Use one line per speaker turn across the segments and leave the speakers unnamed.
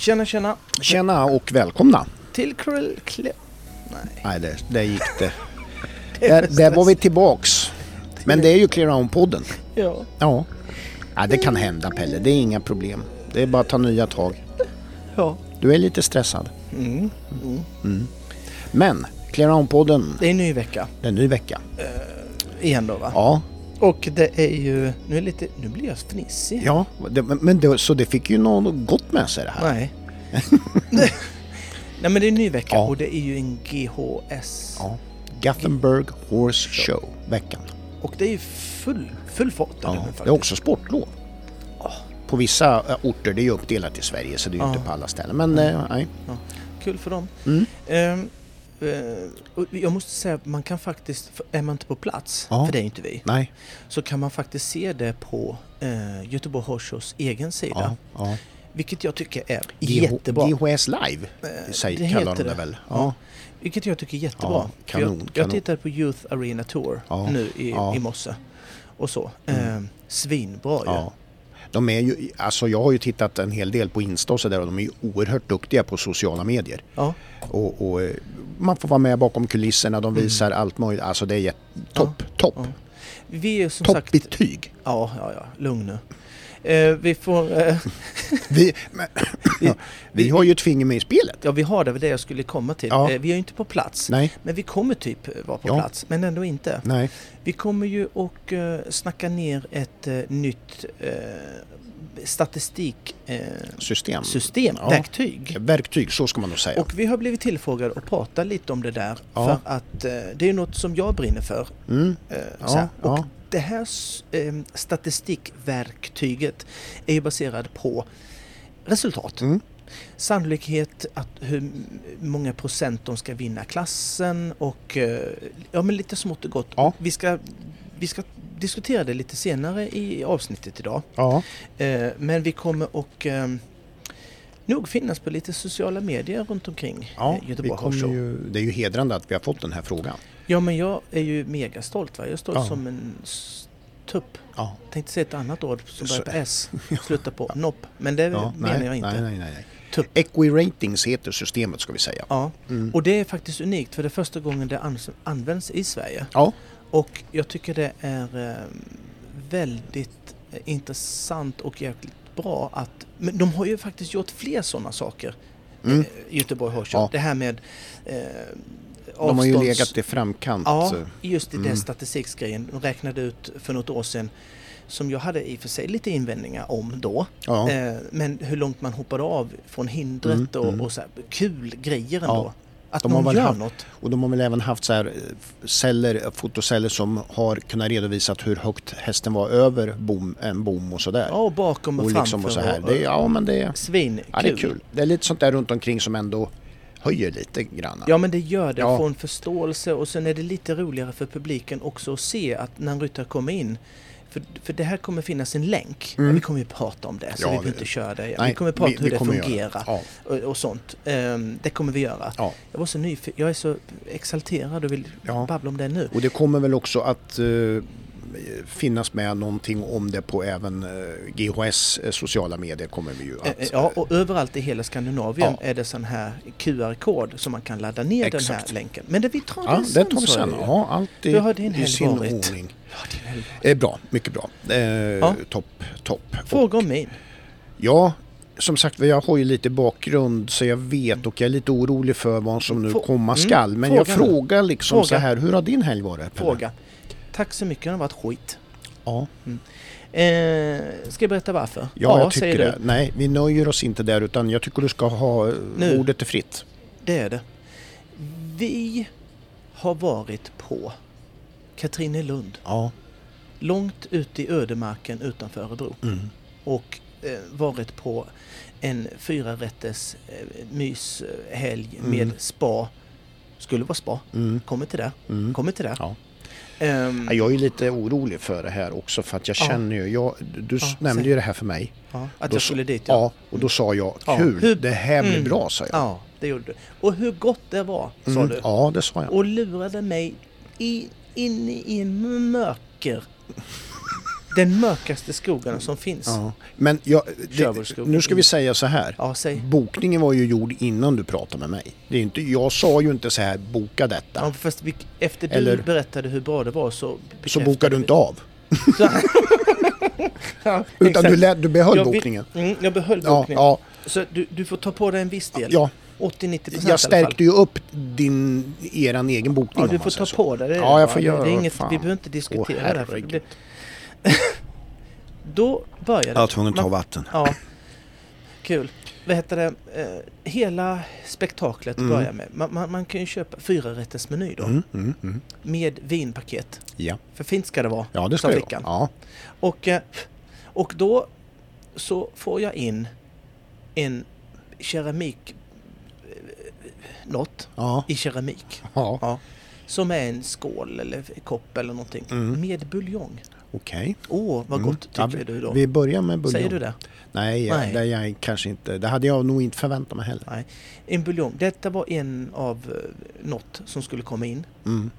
Tjena tjena!
Tjena och välkomna!
Till Krill... Nej.
Nej, det, där gick det.
det är
Där, där var vi tillbaks. Men det är ju Clear podden
Ja.
Ja. ja. Det kan hända Pelle, det är inga problem. Det är bara att ta nya tag.
ja.
Du är lite stressad.
Mm. Mm.
Men Clear podden
Det är en ny vecka
det är en ny vecka.
igen då va?
Ja,
Och det är ju... Nu, är lite, nu blir jag fnissig.
ja det, men det, så det fick ju något gott med sig det här.
Nej. Nej men det är en ny vecka
Ja.
och det är ju en GHS.
Ja. Gothenburg Horse Show, veckan.
Och det är ju full, full fart
Ja. Det är också sportlov. På vissa eh, orter, det är ju uppdelat i Sverige så det är ju
Ja.
inte på alla ställen. Men eh, nej.
Kul för dem.
Mm.
Och jag måste säga att man kan faktiskt, är man inte på plats,
Ja.
för det är inte vi,
Nej.
så kan man faktiskt se det på eh, Göteborg Horse Shows egen sida.
Ja, ja.
Vilket jag tycker är
GH
jättebra.
GHS Live
Eh,
säger,
det
kallar de det väl?
Ja. Vilket jag tycker är jättebra. Jag,
kanon,
jag
kanon.
tittade på Youth Arena Tour nu i, i morse. Och så.
Mm.
Eh, svinbra ju.
Ja. De är ju, alltså jag har ju tittat en hel del på Insta och sådär och de är ju oerhört duktiga på sociala medier.
Ja.
Och, och eh, man får vara med bakom kulisserna, de visar allt möjligt. Alltså det är topp, topp.
Mm. ja. Vi är som.
Toppbetyg.
Ja, ja, ja. Lugn nu. Eh, vi får... Eh,
Vi, men, ja, vi har ju ett finger med i spelet.
ja, vi har det, var det jag skulle komma till.
Ja.
Eh, vi är ju inte på plats.
Nej,
Men vi kommer typ vara på
Ja.
plats, men ändå inte.
nej.
Vi kommer ju och eh, snacka ner ett eh, nytt eh, statistiksystem, eh,
System. Ja.
verktyg.
Verktyg, så ska man nog säga.
Och vi har blivit tillfrågade att prata lite om det där
Ja.
för att eh, det är något som jag brinner för.
Mm.
Eh,
Ja.
Och. Det här s- eh, statistikverktyget är ju baserad på resultat.
Mm.
Sannolikhet att hur många procent de ska vinna klassen och eh, ja men lite smått och gott.
Ja.
Vi, ska, vi ska diskutera det lite senare i avsnittet idag.
Ja,
Eh, men vi kommer och eh, nog finnas på lite sociala medier runt omkring
ja
eh,
vi
Göteborg Show.
ju, det är ju hedrande att vi har fått den här frågan.
Ja men jag är ju mega stolt va? Jag är stolt
Ja.
som en tupp.
Ja.
Tänkte säga ett annat ord som börjar på S, slutar på nopp. Men det
Ja,
menar
nej,
jag inte.
Nej, nej, nej.
Tupp.
Equi-ratings heter systemet ska vi säga.
Ja,
Mm.
och det är faktiskt unikt för det är första gången det används i Sverige.
Ja,
Och jag tycker det är eh, väldigt eh, intressant och jäkligt bra att... Men de har ju faktiskt gjort fler sådana saker,
mm.
eh, Göteborg Show.
Ja.
Det här med eh,
de har ju legat i framkant.
Ja, just i den
Mm.
statistiksgrejen. De räknade ut för något år sedan som jag hade i och för sig lite invändningar om då.
Ja.
Eh, men hur långt man hoppade av från hindret
Mm,
och,
mm.
och så här, kul grejer ändå.
Ja.
Att
De har väl
gör
haft-
något.
Och de har väl även haft så här eh, celler, fotoceller som har kunnat redovisa hur högt hästen var över bom, en bom och sådär.
Ja, och bakom och,
och
framför.
liksom och så här. Det, är- ja men det är,
Svinkul.
ja, det är kul. Det är lite sånt där runt omkring som ändå höjer lite grann.
Ja men det gör det,
Ja.
få en förståelse och sen är det lite roligare för publiken också att se att när en ryttare kommer in för, för det här kommer finnas en länk.
Mm.
Vi kommer ju prata om det så
Ja,
vi behöver inte köra det.
Nej,
vi kommer prata
vi-
hur det fungerar
Ja,
och, och sånt. Ehm, det kommer vi göra.
ja.
Jag var så nyfiken, jag är så exalterad och vill babbla om det nu.
Och det kommer väl också att eh, finnas med någonting om det på även eh, GHS eh, sociala medier kommer vi ju
Eh,
att...
Ja, och överallt i hela Skandinavien
Ja.
är det sån här QR-kod som man kan ladda ner den
Exakt.
här länken. Men det vi tar
ja,
den
det
sen,
tar vi sen.
jag.
Ja, allt i,
din
i sin ordning.
Ja, det
bra, mycket bra. Eh, Topp, topp.
Fråga om min.
Ja, som sagt jag har ju lite bakgrund så jag vet och jag är lite orolig för vad som nu
Få-
komma
mm,
skall. Men jag
fråga nu.
frågar liksom
Fråga.
så här, hur har din helg varit?
Fråga. Tack så mycket, den har varit skit.
Ja,
Eh, ska jag berätta varför?
ja, jag
säger
tycker
du.
det. Nej, vi nöjer oss inte där utan jag tycker du ska ha eh,
Nu.
ordet är fritt.
Det är det. Vi har varit på Katrinelund.
Ja.
Långt ute i ödemarken utanför Örebro.
Mm.
Och eh, varit på en fyra rätters eh, myshelg
Mm.
med spa. Skulle vara spa.
Mm.
Kommer till det.
Mm.
Kommer till det.
Ja. Ja, Jag är lite orolig för det här också för att jag
Ja.
känner ju, jag, du
Ja,
nämnde ju det här för mig.
ja, att
Då
jag skulle dit
Ja, och då sa jag
Ja.
kul,
Hur-
det här blir
Mm.
bra sa jag.
Ja, det gjorde du. Och hur gott det var, sa
Mm.
du.
Ja, det sa jag.
Och lurade mig i, in i mörker Den mörkaste skogen som finns. Ja,
Ja. Men jag, det, nu ska vi säga så här.
säg.
Bokningen var ju gjord innan du pratade med mig. Det är inte, jag sa ju inte så här, boka detta.
Ja, fast vi, efter du
Eller-
berättade hur bra det var så...
så bokade du inte av.
Ja,
Utan
exakt.
du, lät, du behöll
Jag
bokningen.
Mm, jag behöll
Ja,
bokningen.
ja,
Så du, du får ta på dig en viss del.
ja.
80-90% i alla fall.
Jag stärkte ju upp din, eran egen bokning
Ja, du får ta
så.
på dig det.
Ja, jag får göra
det inget. Vi behöver inte diskutera
Åh,
det. Då började
Jag var tvungen att ta vatten.
Ja, kul. Vad heter det? Eh, hela spektaklet
Mm.
börjar med. Man, man, man kan ju köpa fyra rätters meny då.
Mm, mm, mm.
Med vinpaket.
Ja.
För fint ska det vara.
ja, det ska jag.
flickan.
Ja.
Och, eh, och då så får jag in en keramik... eh, Något
Ja.
i keramik.
ja.
Ja. Som är en skål eller kopp eller någonting.
Mm.
Med buljong.
Okej.
Åh, vad
Mm.
gott tycker
Ja, vi,
du då?
Vi börjar med buljong.
Säger du det?
Nej,
Nej.
Det, jag kanske inte, det hade jag nog inte förväntat mig heller.
Nej. En buljong. Detta var en av eh, något som skulle komma in.
Mm.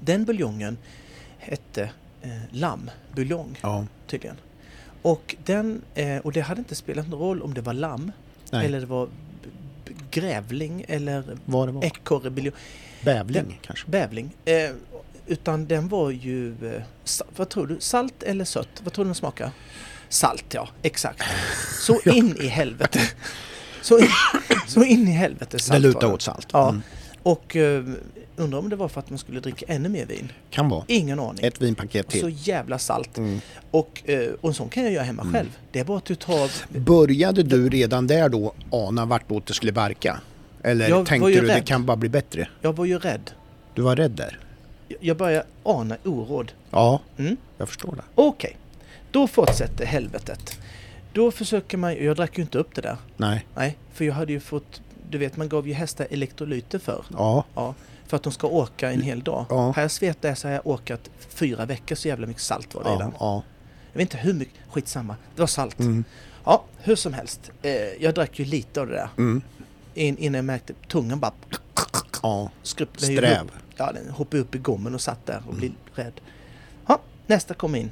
Den buljongen hette eh, lammbuljong
Ja.
tydligen. Och, den, eh, och det hade inte spelat någon roll om det var lamm
Nej.
eller det var grävling eller ekorrebuljong.
Bävling kanske?
Bävling. Eh, utan den var ju, eh, vad tror du, salt eller sött? Vad tror du den smakar? Salt ja, exakt. Så in i helvete. Så in, så in i helvete salt
Det lutar åt salt.
Ja.
Mm.
Och eh, undrar om det var för att man skulle dricka ännu mer vin.
Kan vara.
Ingen aning.
Ett vinpaket till.
Så jävla salt.
Mm.
Och, eh, och en sån kan jag göra hemma
Mm.
själv. Det är bara att du tar...
Började du redan där då ana vartåt det skulle verka? Eller
Jag
tänkte du det
rädd.
kan bara bli bättre?
Jag var ju rädd.
Du var rädd där?
Jag började ana oråd.
Ja,
Mm.
jag förstår det.
Okej, då fortsätter helvetet. Då försöker man, jag drack ju inte upp det där.
Nej.
Nej, för jag hade ju fått, du vet man gav ju hästar elektrolyter för.
Ja.
Ja, för att de ska åka en hel dag.
Ja.
Har jag svetat det så har jag åkat fyra veckor så jävla mycket salt var det i den.
Ja. ja.
Jag vet inte hur mycket, skitsamma. Det var salt.
Mm.
Ja, hur som helst. Eh, jag drack ju lite av det där.
Mm.
In, innan jag märkte tungan bara
Ja. Sträv.
Ja, den hoppade upp i gommen och satt där och blev
Mm.
rädd. Ja, nästa kom in.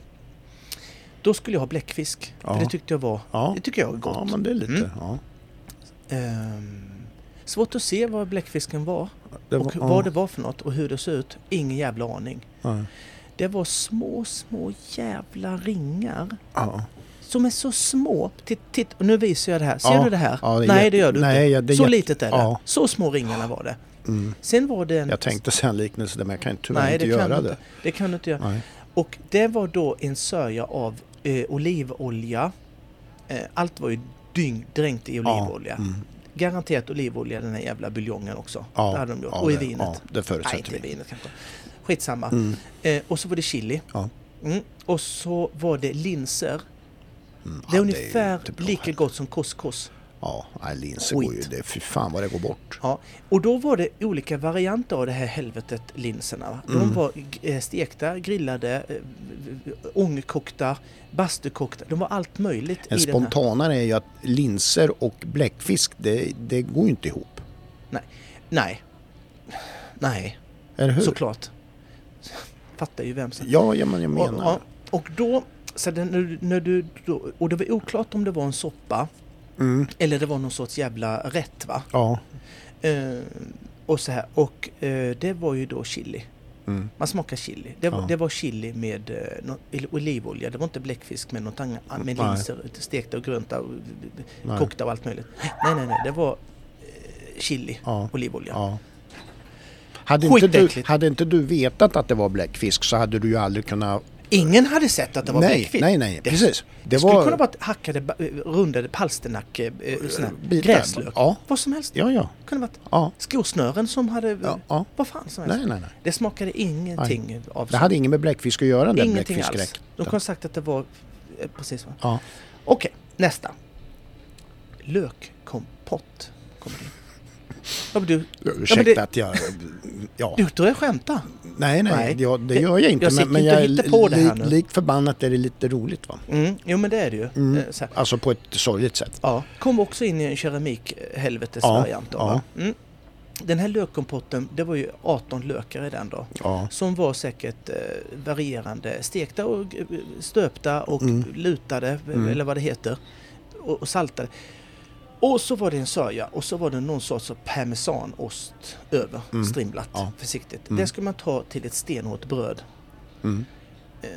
Då skulle jag ha bläckfisk.
Ja.
För det tyckte jag var,
Ja.
det tycker jag är gott.
Ja, men det är lite.
Mm.
Ja.
Ehm, svårt att se vad bläckfisken var
Det
och vad det var för något och hur det såg ut. Ingen jävla aning. Det var små, små jävla ringar. Som är så små. Titt, titt, och nu visar jag det här. Ser
Ja.
du det här?
Ja, det
Nej, det gör du
Nej,
inte.
det
så litet är det. Så små ringarna var det.
Mm.
Sen var det en...
Jag tänkte säga en liknelse men jag kan tyvärr
Nej,
inte
det
göra det.
inte. Det kan du inte göra.
Nej.
Och det var då en sörja av eh, olivolja. Eh, allt var ju dyng, dränkt i olivolja.
Ja. Mm.
Garanterat olivolja den här jävla buljongen också.
Ja.
Det hade de gjort.
Ja,
och i vinet.
Ja, det
Nej,
förutsätter
inte i
vi.
vinet kanske. Skitsamma.
Mm.
Eh, och så var det chili.
Ja.
Mm. Och så var det linser.
Mm.
Det är ungefär
bra
lika gott som couscous.
Ja, nej, linser går ju... Det, fy fan vad det går bort.
Ja. Och då var det olika varianter av det här helvetet linserna. De
Mm.
var eh, stekta, grillade, eh, ångkokta, bastukokta. De var allt möjligt
En spontanare är ju att linser och bläckfisk, det, det går ju inte ihop.
Nej. Nej,
Eller hur?
såklart. Fattar ju vem som...
Ja, ja, men jag
Och,
menar...
ja, och då... Så när, när du, då, och det var oklart om det var en soppa
Mm.
eller det var någon sorts jävla rätt va?
Ja.
Eh, och så här. Och eh, det var ju då chili.
Mm.
Man smakar chili. Det var,
Ja.
det var chili med eh, olivolja. Det var inte bläckfisk med något annat. Med
Nej.
linser, stekta och grönta, och
Nej.
kokta och allt möjligt. Nej, nej, nej. Det var eh, chili,
Ja.
olivolja.
ja. Hade inte, du, hade inte du vetat att det var bläckfisk så hade du ju aldrig kunnat...
Ingen hade sett att det var
nej,
bläckfisk.
nej, nej,
Det-
precis. Det
Det skulle
var...
kunna vara hackade, eh, rundade palsternack, eh,
bitar.
gräslök.
Ja,
Vad som helst.
ja, ja.
kunde varit
ja.
skosnören som hade...
ja, ja.
Vad fan som helst.
Nej, nej, nej.
Det smakade ingenting av
Det hade inget med bläckfisk att göra den
Ingenting alls. De kunde ha sagt att det var... eh, Precis va?
Ja.
Okej, nästa. Lökkompott. Kommer in. Ja, men du,
Ursäkta
det-
att jag... Ja.
du tror jag skämtar?
Nej, nej,
Nej.
Ja, det gör jag inte.
jag
men men jag,
hittar på det här
li- likt förbannat är det lite roligt va?
Mm, jo men det är det ju.
Mm.
Eh.
Alltså på ett sorgligt sätt.
Ja, kom också in i en keramikhelvetesvariant.
Ja,
Ja, mm. Den här lökkompotten, det var ju 18 lökar i den då.
Ja.
Som var säkert eh, varierande stekta och eh, stöpta och
Mm.
lutade,
Mm.
eller vad det heter. Och, och saltade. Och så var det en sörja och så var det någon sorts parmesanost över,
Mm.
strimlat
Ja.
försiktigt.
Mm.
Det ska man ta till ett stenhårt bröd.
Mm.
Eh,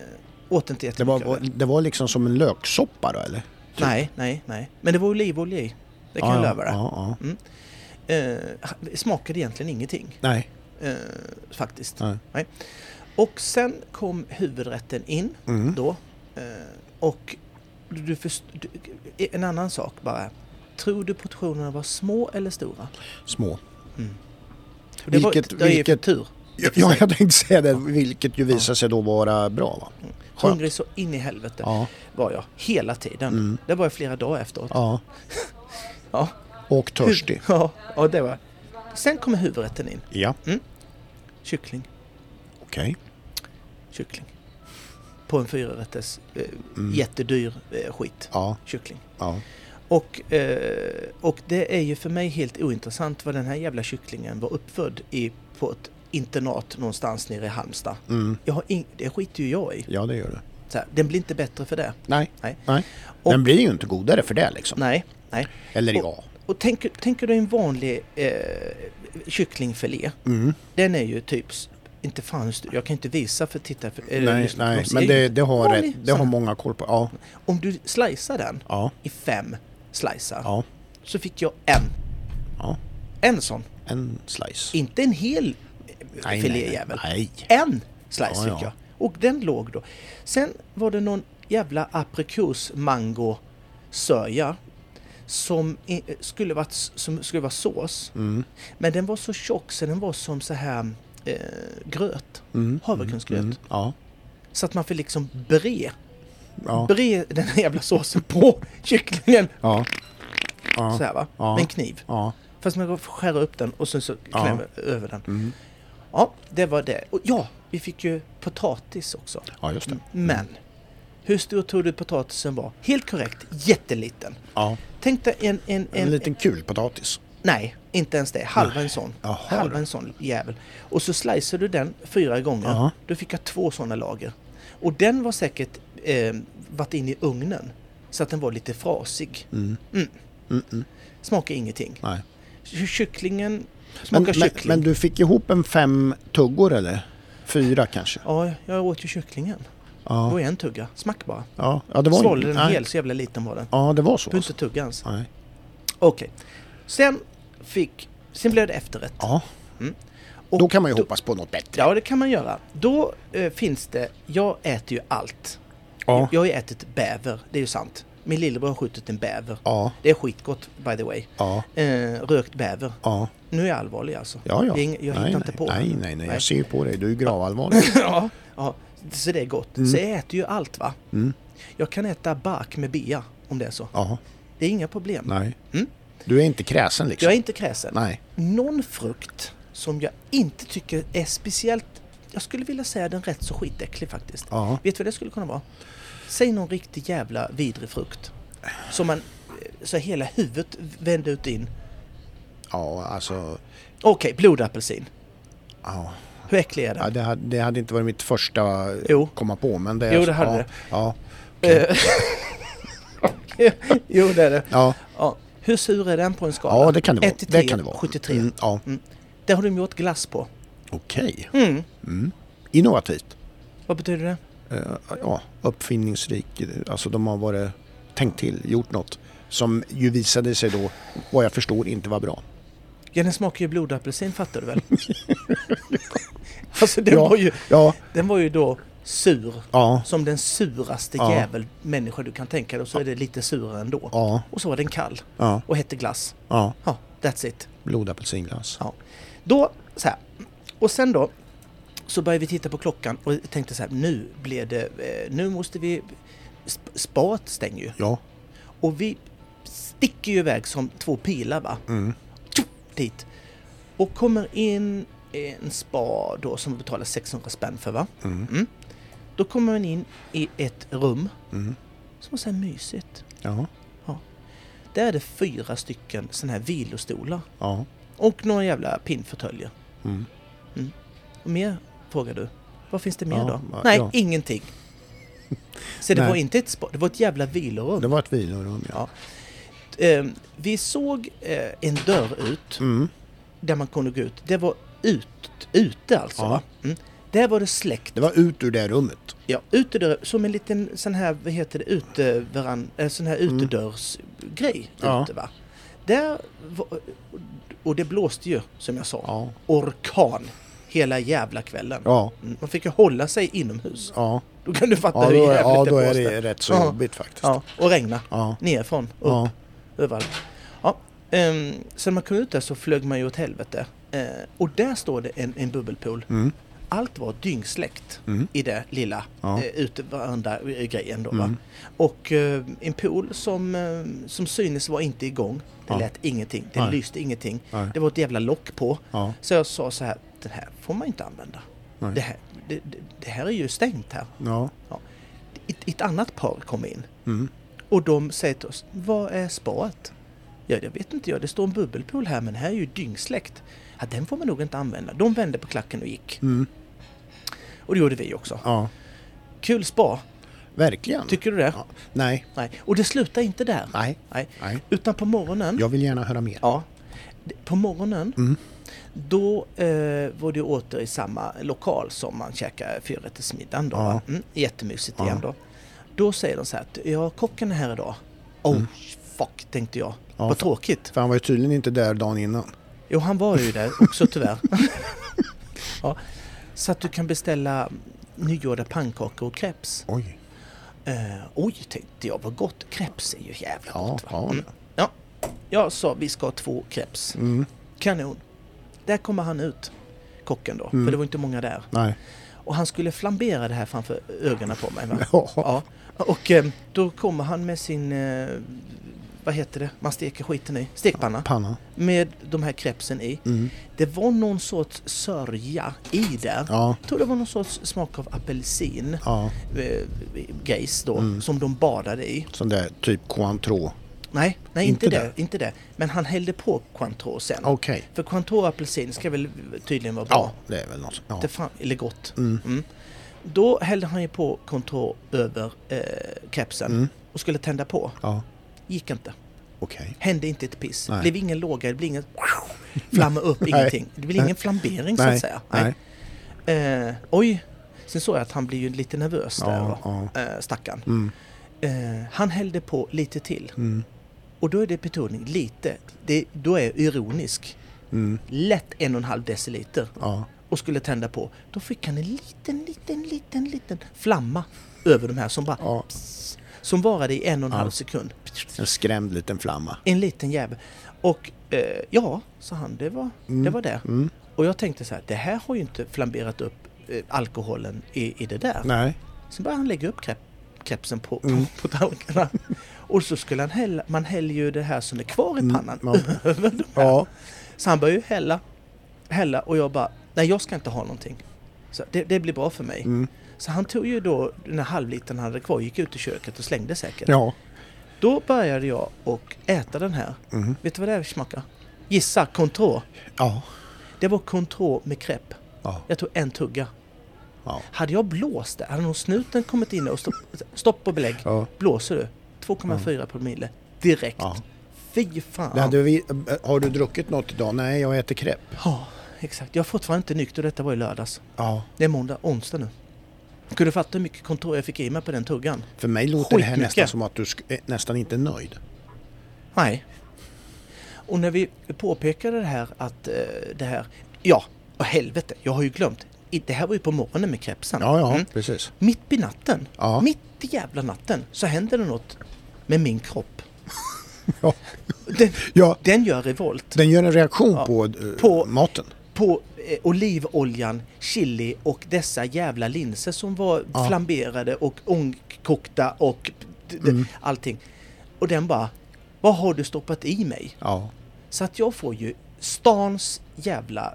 åt inte
Det, var,
av det.
var liksom som en löksoppa då eller?
Nej, nej, nej. Men det var olivolja i. Det kan jag
ja,
lova dig.
Ja, ja.
Eh, smakade egentligen ingenting.
Nej.
Eh, faktiskt.
Nej.
Och sen kom huvudrätten in
Mm.
då. Eh, och du först, du, en annan sak bara. Tror du portionerna var små eller stora?
Små.
Det, var,
Vilket-
det är
vilket-
tur.
Ja, jag tänkte säga det, vilket ju visade sig då vara bra va? Skönt.
Hungrig så in i helvete
Ja.
var jag hela tiden.
Mm.
Det var jag flera dagar efteråt.
Ja.
Ja.
Och törstig.
Ja, ja, det var Sen kommer huvudrätten in.
Ja,
Kyckling.
okej.
Kyckling. På en fyrarätters eh,
Mm.
jättedyr eh, skit.
Ja,
Kyckling.
ja.
Och, eh, och det är ju för mig helt ointressant vad den här jävla kycklingen var uppfödd i på ett internat någonstans nere i Halmstad.
Mm.
Jag har ing- det skiter ju jag i.
Ja, det gör det.
Så här, den blir inte bättre för det.
Nej,
Nej.
nej.
Och-
Den blir ju inte godare för det liksom.
Nej, nej.
Eller
Och-
ja.
Och tänker, tänker du en vanlig eh, kycklingfilé.
Mm.
Den är ju typ, inte fan jag kan inte visa för titta. För, eller
Nej, nej.
ser
men det, det, har, rätt, det har många koll på. Ja,
Om du slicear den
ja,
i fem slicer
ja,
så fick jag en.
ja.
En sån.
En slice.
Inte en hel
Nej,
filéjävel.
Nej,
En slice
Ja,
fick
ja.
jag. Och den låg då. Sen var det någon jävla aprikos mango sörja som i- skulle vara, som skulle vara sås.
Mm.
Men den var så tjock så den var som så här eh, gröt.
Mm.
Havregrynsgröt.
Mm. Ja,
Så att man fick liksom bre,
ja,
bre den här jävla såsen på kycklingen.
ja. Ja,
Så här va,
Ja.
med en kniv.
ja.
Fast man får skära upp den och sen så
Ja.
klämmer över den.
Mm.
Ja, det var det. Och ja, vi fick ju potatis också.
ja just det.
Men, hur stor tror du potatisen var? Helt korrekt, jätteliten.
Ja.
Tänk dig en... en, en,
En liten kulpotatis.
Nej, inte ens det. Halva en sån.
Jaha,
Halva en sån jävel. Och så slicear du den fyra gånger.
Ja.
Då fick jag två sådana lager. Och den var säkert eh, varit in i ugnen. Så att den var lite frasig.
Mm.
Mm.
Mm, mm.
Smakar ingenting.
Nej.
Ky- Kycklingen
Men,
smakar
men,
kyckling.
men du fick ihop en fem tuggor eller? Fyra kanske?
Ja, jag åt ju kycklingen. Det var
Ja,
en tugga. Smack bara.
ja, ja det var
Svalde den
nej.
hel, så jävla liten var den.
Ja, det var så.
Du inte tugga ens. Okej. Sen fick... Sen blev det efterrätt.
Ja,
Och
då kan man ju
då-
hoppas på något bättre.
Ja, det kan man göra. Då eh, finns det... Jag äter ju allt.
Ja.
Jag har ju ätit bäver, det är ju sant. Min lillebror har skjutit en bäver.
Ja,
Det är skitgott, by the way.
ja,
Eh, rökt bäver.
ja.
Nu är jag allvarlig alltså.
Ja, ja.
Ing- jag hittar
nej,
inte på
nej, nej, Nej. jag ser ju på dig. Du är ju gravallvarlig.
ja, ja, så det är gott.
Mm.
Så jag äter ju allt va.
Mm.
Jag kan äta bark med bea om det är så.
Ja,
Det är inga problem.
nej.
Mm.
Du är inte kräsen liksom?
Jag är inte kräsen.
Nej.
Någon frukt som jag inte tycker är speciellt... Jag skulle vilja säga den rätt så skitäcklig faktiskt.
Ja.
Vet du vad det skulle kunna vara? Säg någon riktig jävla vidrig frukt. Som man... Så hela huvudet vände ut in.
Ja, alltså...
Okej, blodapelsin.
Ja.
Hur äcklig är den?
Ja, det, hade, det hade inte varit mitt första
Jo.
komma på, men det...
Jo, det hade
ja,
det.
Ja,
Eh, jo, det är det.
ja,
Ja. Hur sur är den på en skala?
ja det kan det vara.
1 till
Det
10,
kan det vara.
73.
Mm, ja,
Det har de gjort glass på.
Okej.
Mm.
Mm. Innovativt.
Vad betyder det?
Eh, ja, uppfinningsrik. Alltså de har varit tänkt till, gjort något som ju visade sig då, vad jag förstår, inte var bra.
Ja, den smakar ju blodapelsin fattar du väl? alltså den,
Ja.
var ju,
Ja,
den var ju då sur.
ja,
Som den suraste
Ja.
jävel människa du kan tänka dig och så är det lite surare ändå.
ja,
Och så var den kall och hette glass.
ja.
Ja, that's it.
Blodapelsinglass.
Ja. Då, så här. Och sen då så började vi titta på klockan och tänkte så här, nu blir det, eh, nu måste vi, sp- spat stänger ju.
Ja.
Och vi sticker ju iväg som två pilar va,
Mm.
Dit. Och kommer in i en spa då som vi betalar 600 spänn för va.
Mm.
Mm. Då kommer man in i ett rum
Mm.
som var så här mysigt.
Ja.
Där är det fyra stycken sådana här vilostolar.
Ja.
Och några jävla pinnfåtöljer.
Mm.
Och mer frågar du? Vad finns det mer
Ja,
då?
ja,
Nej,
ja.
ingenting. Så det
Nej.
var inte ett spa, det var ett jävla vilorum.
Det var ett vilorum, ja.
Ja. Eh, vi såg eh, en dörr ut
Mm.
där man kunde gå ut. Det var ut, ute alltså. Mm. Där var det släckt.
Det var ut ur det rummet.
Ja, utedörr, som en liten sån här, vad heter det, uteveran, äh, sån här
Mm.
utedörrsgrej.
Ja.
Ute, va? Där var, och det blåste ju, som jag sa, orkan hela jävla kvällen.
Ja.
Mm, Man fick ju hålla sig inomhus.
Ja.
Då kan du fatta
Ja,
hur jävligt
ja,
det
då är det rätt så
Ja.
jobbigt faktiskt.
Ja, och regna.
Ja.
Nerifrån, upp,
Ja.
överallt. Ja, um, när man kom ut där så flög man ju åt helvete. Eh, och där står det en, en bubbelpool.
Mm.
Allt var dyngsläckt
Mm.
i det lilla
Ja.
eh, uteveranda-grejen då va.
Mm.
Och eh, en pool som, eh, som synes var inte igång. Det
Ja.
lät ingenting, det
Nej.
lyste ingenting.
Nej.
Det var ett jävla lock på.
Ja.
Så jag sa så här, den här får man inte använda.
Nej.
Det här, det, det, här är ju stängt här.
Ja.
Ett, ett annat par kom in
Mm.
och de säger till oss, vad är spaet? Ja, det vet inte jag, det står en bubbelpool här men här är ju dyngsläckt. Ja, den får man nog inte använda. De vände på klacken och gick.
Mm.
Och det gjorde vi också.
Ja.
Kul spa,
Verkligen.
tycker du det?
Ja. Nej.
Nej. Och det slutar inte där.
Nej.
Nej.
Nej.
Utan på morgonen,
Jag vill gärna höra mer.
ja, på morgonen
Mm.
då eh, var det åter i samma lokal som man käkade fyrrättersmiddagen då.
Ja.
Mm, jättemysigt
Ja.
igen då. Då säger de så här att ja, kocken är här idag. Oh,
Mm.
fuck, tänkte jag.
Ja,
Vad tråkigt.
För han var ju tydligen inte där dagen innan.
Jo, han var ju där också tyvärr. ja. Så att du kan beställa nygjorda pannkakor och crepes.
Oj.
Eh, oj, tänkte jag, vad gott. Crepes är ju jävla
Ja,
gott va?
ja.
Mm. ja. Jag sa vi ska ha två crepes.
Mm.
Kanon. Där kommer han ut, kocken då,
Mm.
för det var inte många där.
Nej.
Och han skulle flambera det här framför ögonen på mig. Va?
Ja.
Ja. Och eh, då kommer han med sin, eh, vad heter det, man steker skiten i, stekpanna.
Panna.
Med de här crepesen i.
Mm.
Det var någon sorts sörja i där.
Ja.
Jag tror det var någon sorts smak av apelsin,
Ja.
eh, då,
Mm.
som de badade i.
Sån där typ Cointreau.
Nej, nej inte,
Inte
det,
det?
inte det. Men han hällde på Cointreau sen.
Okej.
För Cointreau och apelsin ska väl tydligen vara bra.
Ja, det är väl något. Ja.
Det fan, eller gott.
Mm.
Mm. Då hällde han ju på Cointreau över eh, kepsen
Mm.
och skulle tända på.
Ja.
Gick inte.
Okej.
Hände inte ett piss.
Nej.
blev ingen låga, det blev ingen flamma upp, ingenting. Det blev ingen flambering så att säga.
Nej.
Eh, oj, sen såg jag att han blev ju lite nervös där.
Ja,
va?
ja.
Eh, stackarn.
Mm.
Eh, han hällde på lite till.
Mm.
Och då är det betoning, lite. Det, då är jag ironisk.
Mm.
Lätt en och en halv deciliter.
Ja.
och skulle tända på. Då fick han en liten, liten, liten, liten flamma över de här som bara
ja.
Som varade i en och en
Ja.
halv sekund.
En skrämd liten flamma.
En liten jävel. Och eh, ja, sa han, det var,
Mm.
det var det.
Mm.
Och jag tänkte så här, det här har ju inte flamberat upp eh, alkoholen i, i det där.
Nej.
Sen började han lägga upp krep, krepsen på, på,
Mm.
på tallrikarna. Och så skulle han hälla, man häller ju det här som är kvar i
Mm,
pannan över de här.
Ja.
Så han började ju hälla, hälla och jag bara, nej jag ska inte ha någonting. Så det, det blir bra för mig. Så han tog ju då den här halvlitern han hade kvar, gick ut i köket och slängde säkert.
Ja.
Då började jag och äta den här.
Mm.
Vet du vad det är smakar? Gissa, Cointreau.
Ja.
Det var Cointreau med crepe.
Ja.
Jag tog en tugga.
Ja.
Hade jag blåst det, hade nog snuten kommit in och stopp, stopp och belägg.
Ja.
Blåser du? 2,4 promille. Direkt.
Ja.
Fy fan.
Vi, har du druckit något idag? Nej, jag äter crepe.
Ja, exakt. Jag är fortfarande inte nykter. Detta var i lördags.
Ja.
Det är måndag, onsdag nu. Kunde du fatta hur mycket Cointreau jag fick i mig på den tuggan?
För mig låter det här
Skitmycket.
nästan som att du nästan inte är nöjd.
Nej. Och när vi påpekade det här att eh, det här... Ja, och helvete, jag har ju glömt. Det här var ju på morgonen med krepsen.
Ja, ja,
Mm.
precis.
Mitt i natten,
Ja.
mitt i jävla natten, så händer det något med min kropp.
Ja.
Den,
ja,
den gör revolt.
den gör en reaktion
Ja.
på, eh,
På-
maten.
På eh, olivoljan, chili och dessa jävla linser som var
Ja.
flamberade och ångkokta och
Mm.
allting. Och den bara, vad har du stoppat i mig?
Ja.
Så att jag får ju stans jävla,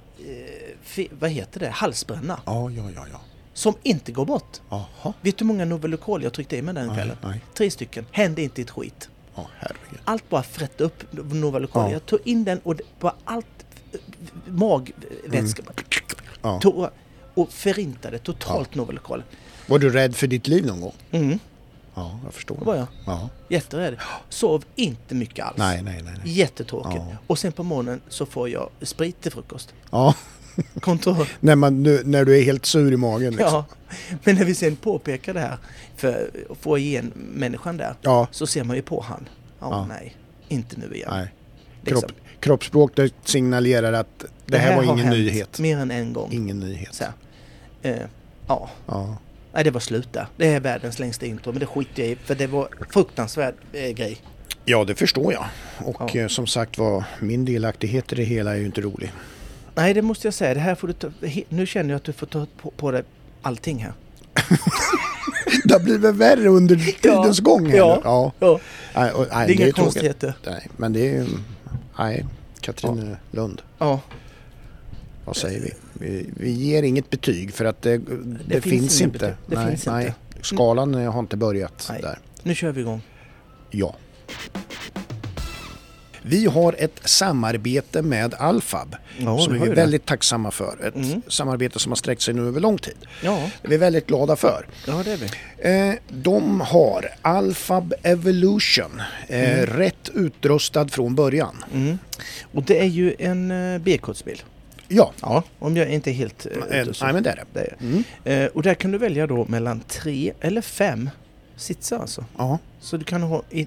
eh, vad heter det, halsbränna.
Ja, ja, ja, ja.
Som inte går bort.
Jaha.
Vet du hur många Novelocol jag tryckte i mig den kvällen? Tre stycken. Hände inte ett skit.
Herregud.
Allt bara frätte upp Novelocol.
Ja.
Jag tog in den och var allt magvätska.
Ja.
To- och förintade totalt Novel Call.
Var du rädd för ditt liv någon gång?
Mm,
Ja, jag förstår.
det var jag.
Ja.
Jätterädd. Sov inte mycket alls.
Nej, nej, nej. nej.
Jättetråkigt.
Ja.
Och sen på morgonen så får jag sprit till frukost.
Ja,
Kontroll.
när, man, nu, när du är helt sur i magen. Liksom.
Ja. Men när vi sen påpekar det här för att få igen människan där
Ja,
så ser man ju på han. Ja,
Ja.
nej, inte nu igen.
nej.
Liksom.
Kropp, kroppsspråk det signalerar att det, här, var
har
ingen
hänt
nyhet.
Mer än en gång.
Ingen nyhet.
Här. Eh, ja,
Ja.
nej det var slut där. Det är världens längsta intro men det skiter jag i för det var fruktansvärd eh, grej.
ja, det förstår jag. Och
Ja.
eh, som sagt var, min delaktighet i det hela är ju inte rolig.
Nej det måste jag säga, det här får du ta, nu känner jag att du får ta på, på dig allting här.
Det har blivit värre under tidens gång. Här
Ja.
nu. ja.
Ja,
Nej, och, nej,
det är inga
tråkigt.
konstigheter.
Nej, men det är. Nej, Katrin Lund.
Ja,
Vad säger vi? vi? Vi ger inget betyg för att det, det,
finns
finns,
ingen
inte.
betyg. Det
nej,
finns
nej.
inte.
Skalan har inte börjat
Nej.
där.
nu kör vi igång.
Ja. Vi har ett samarbete med Alfab
Ja,
som
vi
är
ju det.
väldigt tacksamma för. Ett
Mm.
samarbete som har sträckt sig nu över lång tid.
Ja,
Det är vi väldigt glada för.
ja det är vi.
Eh, de har Alfab Evolution, eh, rätt utrustad från början.
Mm. Och det är ju en uh, B-kodsbil.
Ja,
Ja, om jag inte är helt
eh, nej men det är det.
Det är.
Mm.
Eh, och där kan du välja då mellan tre eller fem sitsar alltså.
Ja,
Så du kan ha i,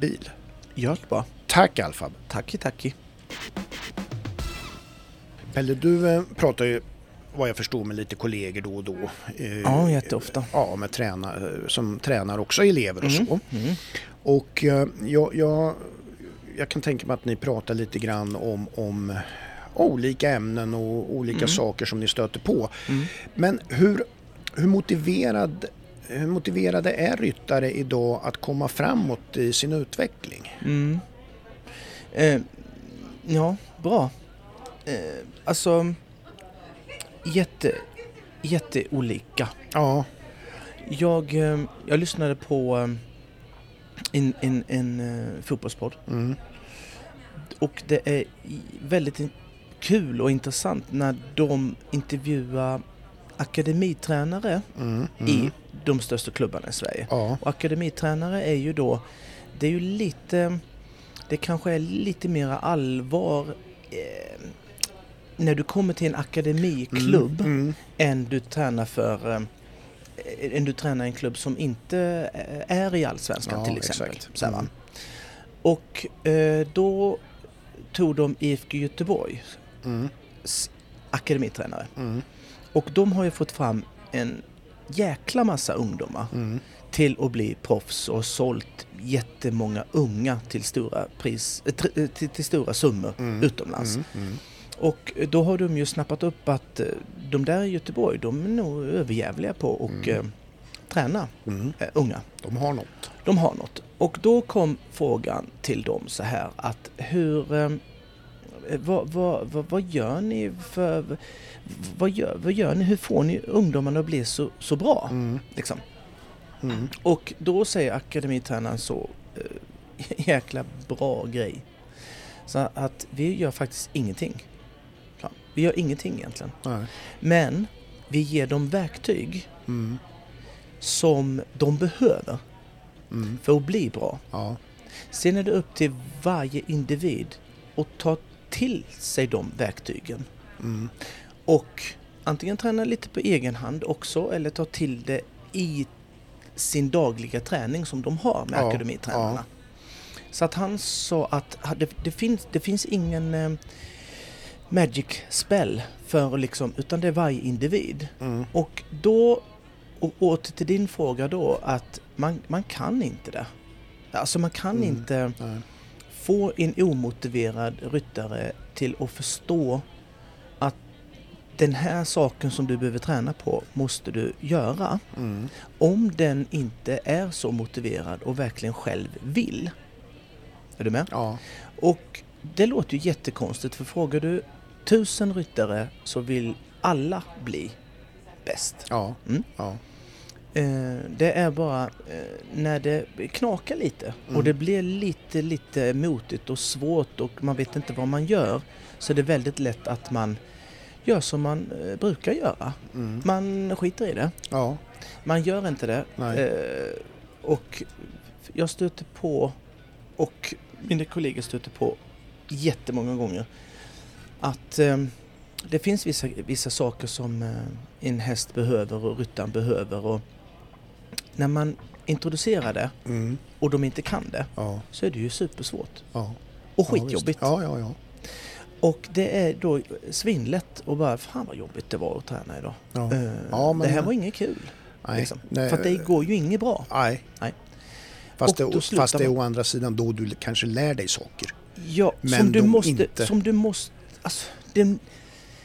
bil.
gör det bara.
Tack Alfab.
Tacki tacki.
Pelle, du eh, pratar ju vad jag förstår med lite kollegor då och då. Eh,
Ja, jätteofta.
Ja, med tränar, som tränar också elever och
Mm.
så.
Mm.
Och eh, jag, jag, jag kan tänka mig att ni pratar lite grann om, om olika ämnen och olika
Mm.
saker som ni stöter på.
Mm.
Men hur, hur, motiverad, hur motiverade är ryttare idag att komma framåt i sin utveckling?
Mm. Eh, ja, bra. Eh, alltså, jätte, jätteolika.
Ja,
Jag, eh, jag lyssnade på eh, en, en, en eh, fotbollspodd
mm,
och det är väldigt kul och intressant när de intervjuar akademitränare
mm, mm.
i de största klubbarna i Sverige.
Ja,
Och akademitränare är ju då, det är ju lite, det kanske är lite mera allvar eh, när du kommer till en akademiklubb
Mm, mm,
än du tränar för eh, än du tränar en klubb som inte eh, är i Allsvenskan
Ja,
till exempel. Så?
Mm.
Och eh, då tog de IFK Göteborgs
mm,
akademitränare.
mm.
Och de har ju fått fram en jäkla massa ungdomar
Mm.
till att bli proffs och sålt jättemånga unga till stora, pris, eh, eh, till, till stora summor
Mm.
utomlands.
Mm. Mm.
Och då har de ju snappat upp att eh, de där i Göteborg, de är nog överjävliga på att
Mm.
eh, träna
Mm.
eh, unga.
De har något.
De har något. Och då kom frågan till dem så här att hur... Eh, vad, vad, vad, vad gör ni för... Vad gör, vad gör ni? Hur får ni ungdomarna att bli så, så bra?
Mm.
Liksom.
Mm.
Och då säger akademitränaren så eh, jäkla bra grej. Så att vi gör faktiskt ingenting. Vi gör ingenting egentligen.
Nej.
Men vi ger dem verktyg
Mm.
som de behöver
Mm.
för att bli bra.
Ja.
Sen är det upp till varje individ att ta till sig de verktygen.
Mm.
Och antingen träna lite på egen hand också eller ta till det i sin dagliga träning som de har med
Ja,
akademitränarna. Så att han sa att det, det, finns, det finns ingen eh, magic spell för liksom, utan det är varje individ.
Mm.
Och då, och åter till din fråga då, att man, man kan inte det. Alltså man kan
Mm.
inte
Nej.
få en omotiverad ryttare till att förstå den här saken som du behöver träna på måste du göra.
Mm.
Om den inte är så motiverad och verkligen själv vill. Är du med?
Ja.
Och det låter ju jättekonstigt för frågar du tusen ryttare så vill alla bli bäst.
Ja.
Mm.
Ja.
Eh, det är bara eh, när det knakar lite
Mm.
och det blir lite, lite motigt och svårt och man vet inte vad man gör så är det väldigt lätt att man gör som man eh, brukar göra.
Mm.
Man skiter i det.
Ja.
Man gör inte det. Eh, och jag stöter på och mina kollegor stöter på jättemånga gånger att eh, det finns vissa, vissa saker som eh, en häst behöver och ryttaren behöver och när man introducerar det
Mm.
och de inte kan det
Ja.
så är det ju supersvårt
Ja.
och skitjobbigt.
Ja.
Och det är då svinlätt och bara fan vad jobbigt det var att träna idag.
ja.
Eh,
Ja, men-
det här var inget kul.
Nej.
Liksom.
Nej.
För det går ju inget bra.
Nej.
Nej.
Fast, det, fast det är å andra sidan då du kanske lär dig saker.
Ja,
Men
som du måste...
inte-
Som du måste alltså, det,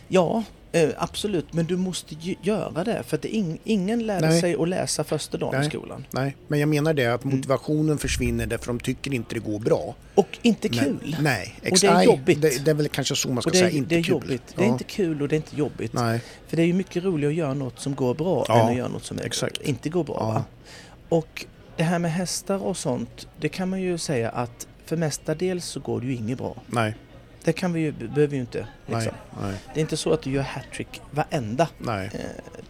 ja, eh, absolut. Men du måste ju göra det. För att ing, ingen lärde
Nej.
sig att läsa första dagen
Nej.
i skolan.
Nej, men jag menar det att
Mm.
motivationen försvinner därför de tycker inte det går bra.
Och inte
Men-
kul.
Nej,
Och det är jobbigt.
Det, det är väl kanske så man ska
och det
säga, inte
det är
kul.
jobbigt. Det är
Ja.
inte kul och det är inte jobbigt.
Nej,
För det är ju mycket roligare att göra något som går bra
Ja,
än att göra något som
exakt.
inte går bra.
Ja.
Och det här med hästar och sånt, det kan man ju säga att för mestadels så går det ju inget bra.
nej,
Det kan vi ju, behöver vi ju inte.
nej,
Liksom.
nej,
Det är inte så att du gör hattrick varenda
nej,
eh,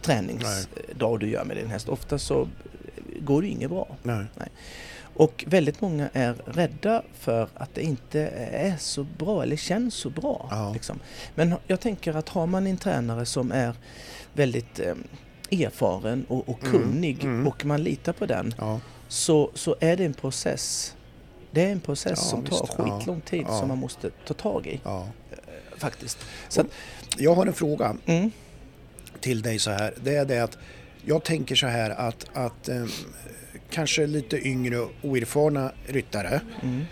träningsdag du gör med din häst. Ofta så går det inget bra.
nej.
Och väldigt många är rädda för att det inte är så bra eller känns så bra.
Ja.
Liksom. Men jag tänker att har man en tränare som är väldigt eh, erfaren och, och
Mm,
kunnig
mm.
och man litar på den
Ja,
så, så är det en process. Det är en process
Ja,
som tar
visst.
Skitlång tid
ja.
som man måste ta tag i
ja.
faktiskt. Så att,
Jag har en fråga
mm,
till dig så här. Det är det att jag tänker så här att, att eh, kanske lite yngre oerfarna ryttare
mm,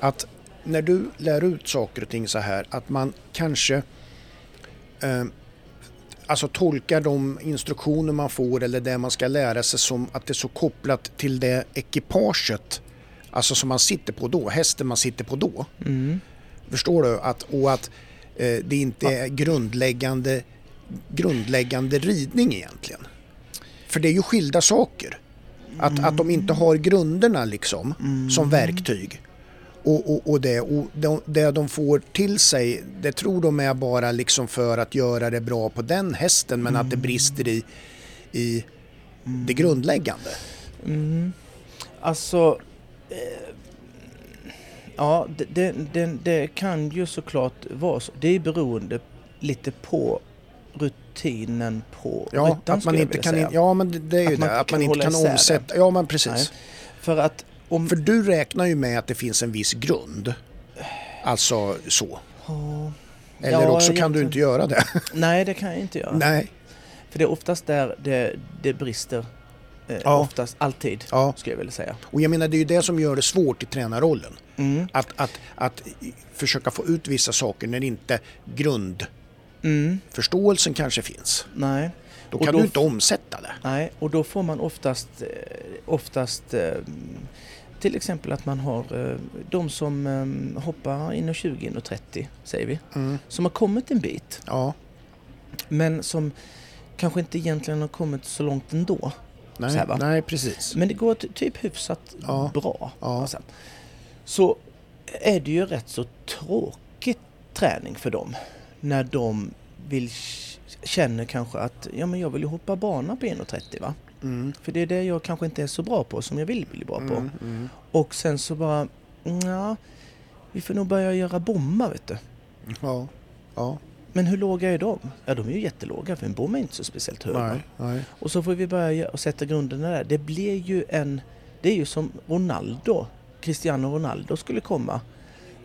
att när du lär ut saker och ting så här att man kanske eh, alltså tolkar de instruktioner man får eller det man ska lära sig som att det är så kopplat till det ekipaget alltså som man sitter på då, hästen man sitter på då.
mm,
Förstår du? Att, och att eh, det inte är grundläggande, grundläggande ridning egentligen. För det är ju skilda saker. Att, att de inte har grunderna liksom som verktyg. Och, och, och, det, och de, det de får till sig, det tror de är bara liksom för att göra det bra på den hästen men att det brister i, i det grundläggande.
mm. Alltså, ja det, det, det, det kan ju såklart vara så. Det är beroende lite på rutinen på
Ja,
ryttaren
att man inte kan,
säga.
ja men det, är ju
Att man
det, att
kan
man inte kan omsätta, ja men precis.
Nej. För att om...
För du räknar ju med att det finns en viss grund. Alltså så.
Ja,
Eller
Ja,
också kan du inte göra det.
nej, det kan jag inte göra.
Nej.
För det är oftast där det, det brister. Eh,
Ja.
Oftast, alltid,
Ja.
skulle jag vilja säga.
Och jag menar det är ju det som gör det svårt i tränarrollen.
Mm.
Att, att, att försöka få ut vissa saker när inte grundförståelsen
Mm.
kanske finns.
Nej.
Då kan
då
du inte omsätta det.
Nej, och då får man oftast, eh, oftast eh, till exempel att man har eh, de som hoppar inom 20 och 30 säger vi,
Mm.
som har kommit en bit
Ja,
men som kanske inte egentligen har kommit så långt ändå.
Nej,
här,
nej precis.
Men det går ty- typ hyfsat
Ja.
bra.
Ja.
alltså. Så är det ju rätt så tråkig träning för dem när de vill känner kanske att ja, men jag vill ju hoppa bana på 1,30 va?
Mm.
För det är det jag kanske inte är så bra på som jag vill bli bra på.
Mm. Mm.
Och sen så bara, ja, vi får nog börja göra bommar vet du.
Ja, ja,
Men hur låga är de? Ja, de är ju jättelåga för en bom är inte så speciellt hög.
nej, nej.
Och så får vi börja och sätta grunderna där. Det blir ju en... Det är ju som Ronaldo, Cristiano Ronaldo skulle komma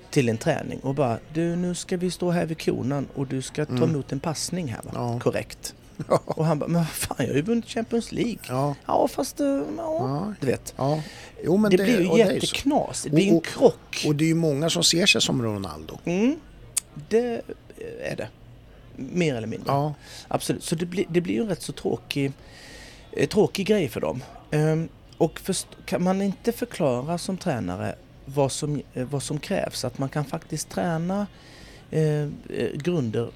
till en träning och bara du nu ska vi stå här vid konan och du ska ta
Mm.
emot en passning här va?
Ja.
Korrekt. Och han bara, men vad fan jag har ju vunnit Champions League.
Ja,
Ja fast, eh, ja,
ja,
du vet.
ja. Jo, men
Det, blir ju
och det
jätteknas. Det blir ju en
Och-
krock.
Och det är ju många som ser sig som Ronaldo.
Mm, det är det. Mer eller mindre.
Ja,
Absolut. Så det blir, det blir ju en rätt så tråkig, eh, tråkig grej för dem. Ehm, och först, kan man inte förklara som tränare vad som, eh, vad som krävs, att man kan faktiskt träna eh, eh, grunder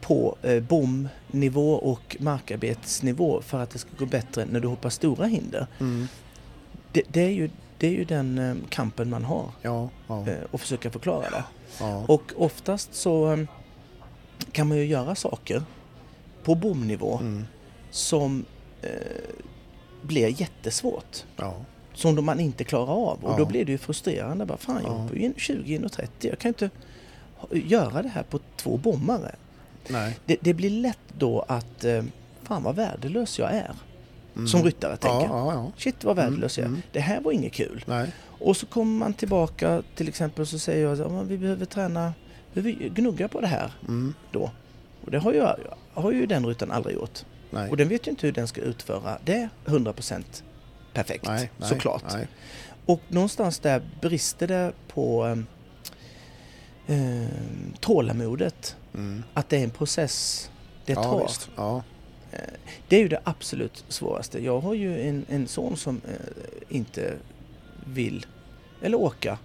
på eh, bomnivå och markarbetsnivå för att det ska gå bättre när du hoppar stora hinder.
mm.
Det, det, är, ju, det är ju den eh, kampen man har
ja, ja,
eh, och försöka förklara det.
ja.
Och oftast så em, kan man ju göra saker på bomnivå
Mm.
som eh, blir jättesvårt.
ja.
Som man inte klarar av. Och
Ja.
då blir det ju frustrerande. Bara, Fan, jag
Ja.
hoppar ju 20 och 30. Jag kan inte göra det här på två bommare. Det, det blir lätt då att eh, fan vad värdelös jag är.
Mm.
Som ryttare tänker.
ja, ja.
Shit vad värdelös jag är.
mm.
Det här var inget kul.
Nej.
Och så kommer man tillbaka till exempel så säger jag att vi behöver träna, gnugga på det här
Mm.
då. Och det har ju, har ju den rutan aldrig gjort.
Nej.
Och den vet ju inte hur den ska utföra det 100% perfekt
nej, nej,
såklart.
Nej.
Och någonstans där brister det på eh, eh, tålamodet.
Mm.
Att det är en process det
ja,
tar.
Ja.
Det är ju det absolut svåraste. Jag har ju en, en son som eh, inte vill eller åka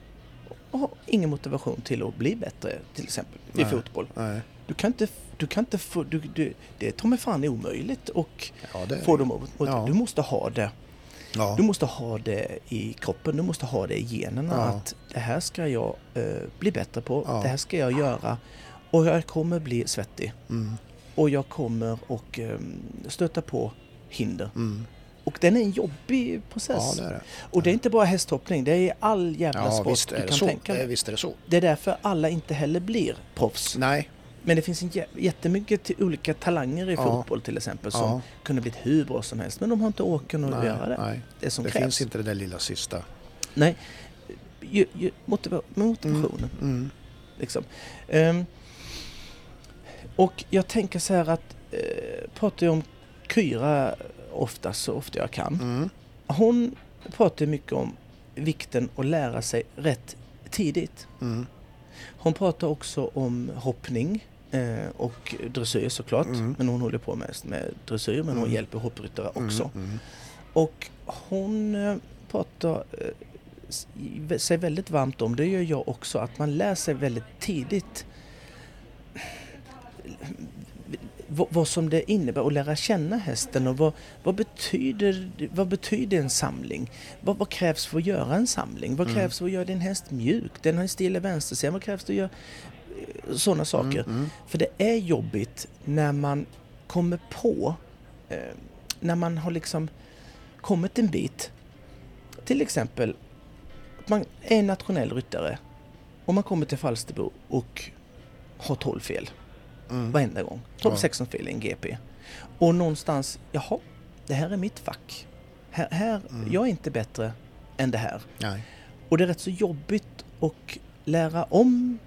har ingen motivation till att bli bättre till exempel i
Nej.
fotboll.
Nej.
Du kan inte, du kan inte få, du, du, det är ta mig fan omöjligt och
Ja, det är
få dem att-
Ja.
Du måste ha det.
Ja.
Du måste ha det i kroppen, du måste ha det i generna att det här ska jag eh, bli bättre på, det här ska jag göra och jag kommer bli svettig
Mm.
och jag kommer och eh, stöta på hinder.
Mm.
Och den är en jobbig process.
Ja, det är det.
Och det är inte bara hästhoppning, det är all jävla
Ja,
sport du kan
så.
tänka dig.
Visst är det så.
Det är därför alla inte heller blir proffs.
Nej.
Men det finns en jä- jättemycket till olika talanger i
Ja.
fotboll till exempel som
Ja.
kunde blivit hur bra som helst. Men de har inte åken att
Nej,
göra det.
nej.
Det som
Det
krävs.
finns inte det där lilla sista.
Nej. Ju, ju, motiva- motivationen.
Mm.
Liksom. Ehm, och jag tänker så här att eh, pratar jag om Kyra ofta så ofta jag kan.
Mm.
Hon pratar mycket om vikten att lära sig rätt tidigt.
Mm.
Hon pratar också om hoppning eh, och dressyr såklart.
Mm.
Men hon håller på mest med dressyr men hon
Mm.
hjälper hoppryttare också.
Mm. Mm.
Och hon eh, pratar eh, sig väldigt varmt om, det gör jag också, att man lär sig väldigt tidigt vad, vad som det innebär att lära känna hästen och vad, vad, betyder, vad betyder en samling? Vad, vad krävs för att göra en samling? Vad
Mm.
krävs för att göra din häst mjuk? Den har en stil i vänstersidan. Vad krävs för att göra sådana saker?
Mm. Mm.
För det är jobbigt när man kommer på, eh, när man har liksom kommit en bit. Till exempel, man är en nationell ryttare och man kommer till Falsterbo och har 12 fel
Mm.
varenda gång.
Ja.
12-16 fel i en GP. Och någonstans, jaha, det här är mitt fack. Här, här
Mm.
Jag är inte bättre än det här.
Nej.
Och det är rätt så jobbigt att lära om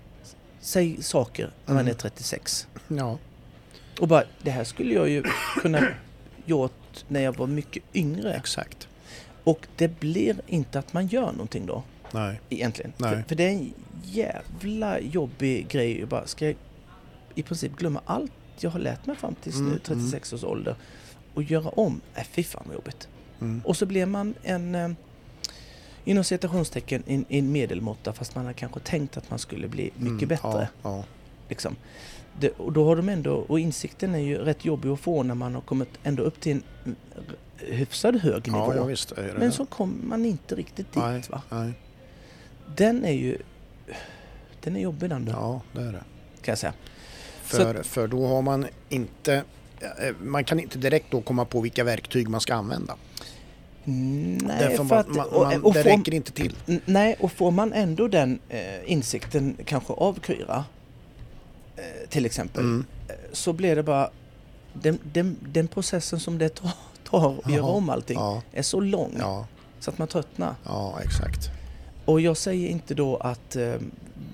sig saker när man
Mm.
är 36.
Ja.
Och bara, det här skulle jag ju kunna gjort när jag var mycket yngre.
Exakt.
Och det blir inte att man gör någonting då,
Nej.
egentligen.
Nej.
För, för det är en jävla jobbig grej. Bara, ska jag i princip glömma allt jag har lärt mig fram tills
Mm,
nu, 36 års ålder, och göra om? Nej, fy fan vad jobbigt.
Mm.
Och så blir man en, eh, inom citationstecken, en, en medelmåtta fast man har kanske tänkt att man skulle bli mycket
Mm,
bättre.
Ja, ja.
Liksom. Det, och då har de ändå, och insikten är ju rätt jobbig att få när man har kommit ändå upp till en mm, hyfsad hög nivå.
ja, visst
Men så kommer man inte riktigt dit
Nej,
va.
nej.
Den är ju, den är jobbig den då,
Ja, det är det.
kan jag säga.
För, för då har man inte eh, man kan inte direkt då komma på vilka verktyg man ska använda.
Nej,
Därför
för
man,
att,
man,
och,
man,
och
det
får,
räcker inte till.
Nej, och får man ändå den eh, insikten kanske av Kyra eh, till exempel
Mm.
eh, så blir det bara den, den, den processen som det tar, tar att göra om allting
Ja,
är så lång
ja,
så att man tröttnar.
ja, exakt.
Och jag säger inte då att eh,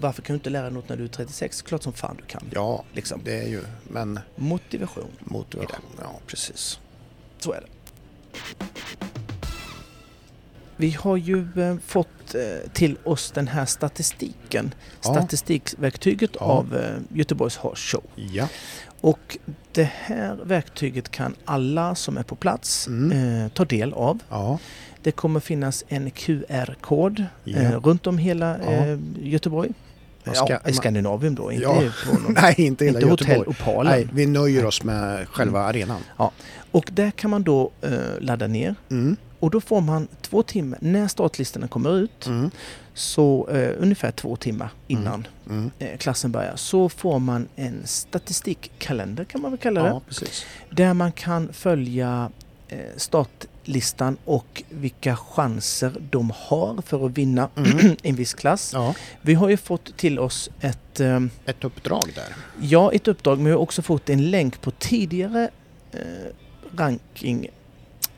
varför kan du inte lära dig något när du är 36? Klart som fan du kan.
Ja,
Liksom.
det är ju, men
Motivation,
motivation, ja precis.
så är det. Vi har ju eh, fått eh, till oss den här statistiken.
Ja.
Statistikverktyget
Ja.
av eh, Göteborgs Horse Show.
Ja,
Och det här verktyget kan alla som är på plats
Mm.
eh, ta del av.
ja,
Det kommer finnas en QR-kod
Ja.
eh, runt om hela
Ja.
eh, Göteborg.
Ska-
ja, i Skandinavien då, inte
Ja.
på någon,
nej inte hela
inte Hotell
Göteborg.
Opalen.
Nej, vi nöjer oss med själva arenan.
Och där kan man då eh, ladda ner
Mm,
och då får man två timmar, när startlistorna kommer ut,
mm,
så eh, ungefär två timmar innan
mm.
eh, klassen börjar, så får man en statistikkalender kan man väl kalla det.
Ja, precis.
Där man kan följa eh, startlistan och vilka chanser de har för att vinna
Mm.
en viss klass.
Ja,
Vi har ju fått till oss ett, eh,
ett uppdrag där.
ja, ett uppdrag men vi har också fått en länk på tidigare eh, ranking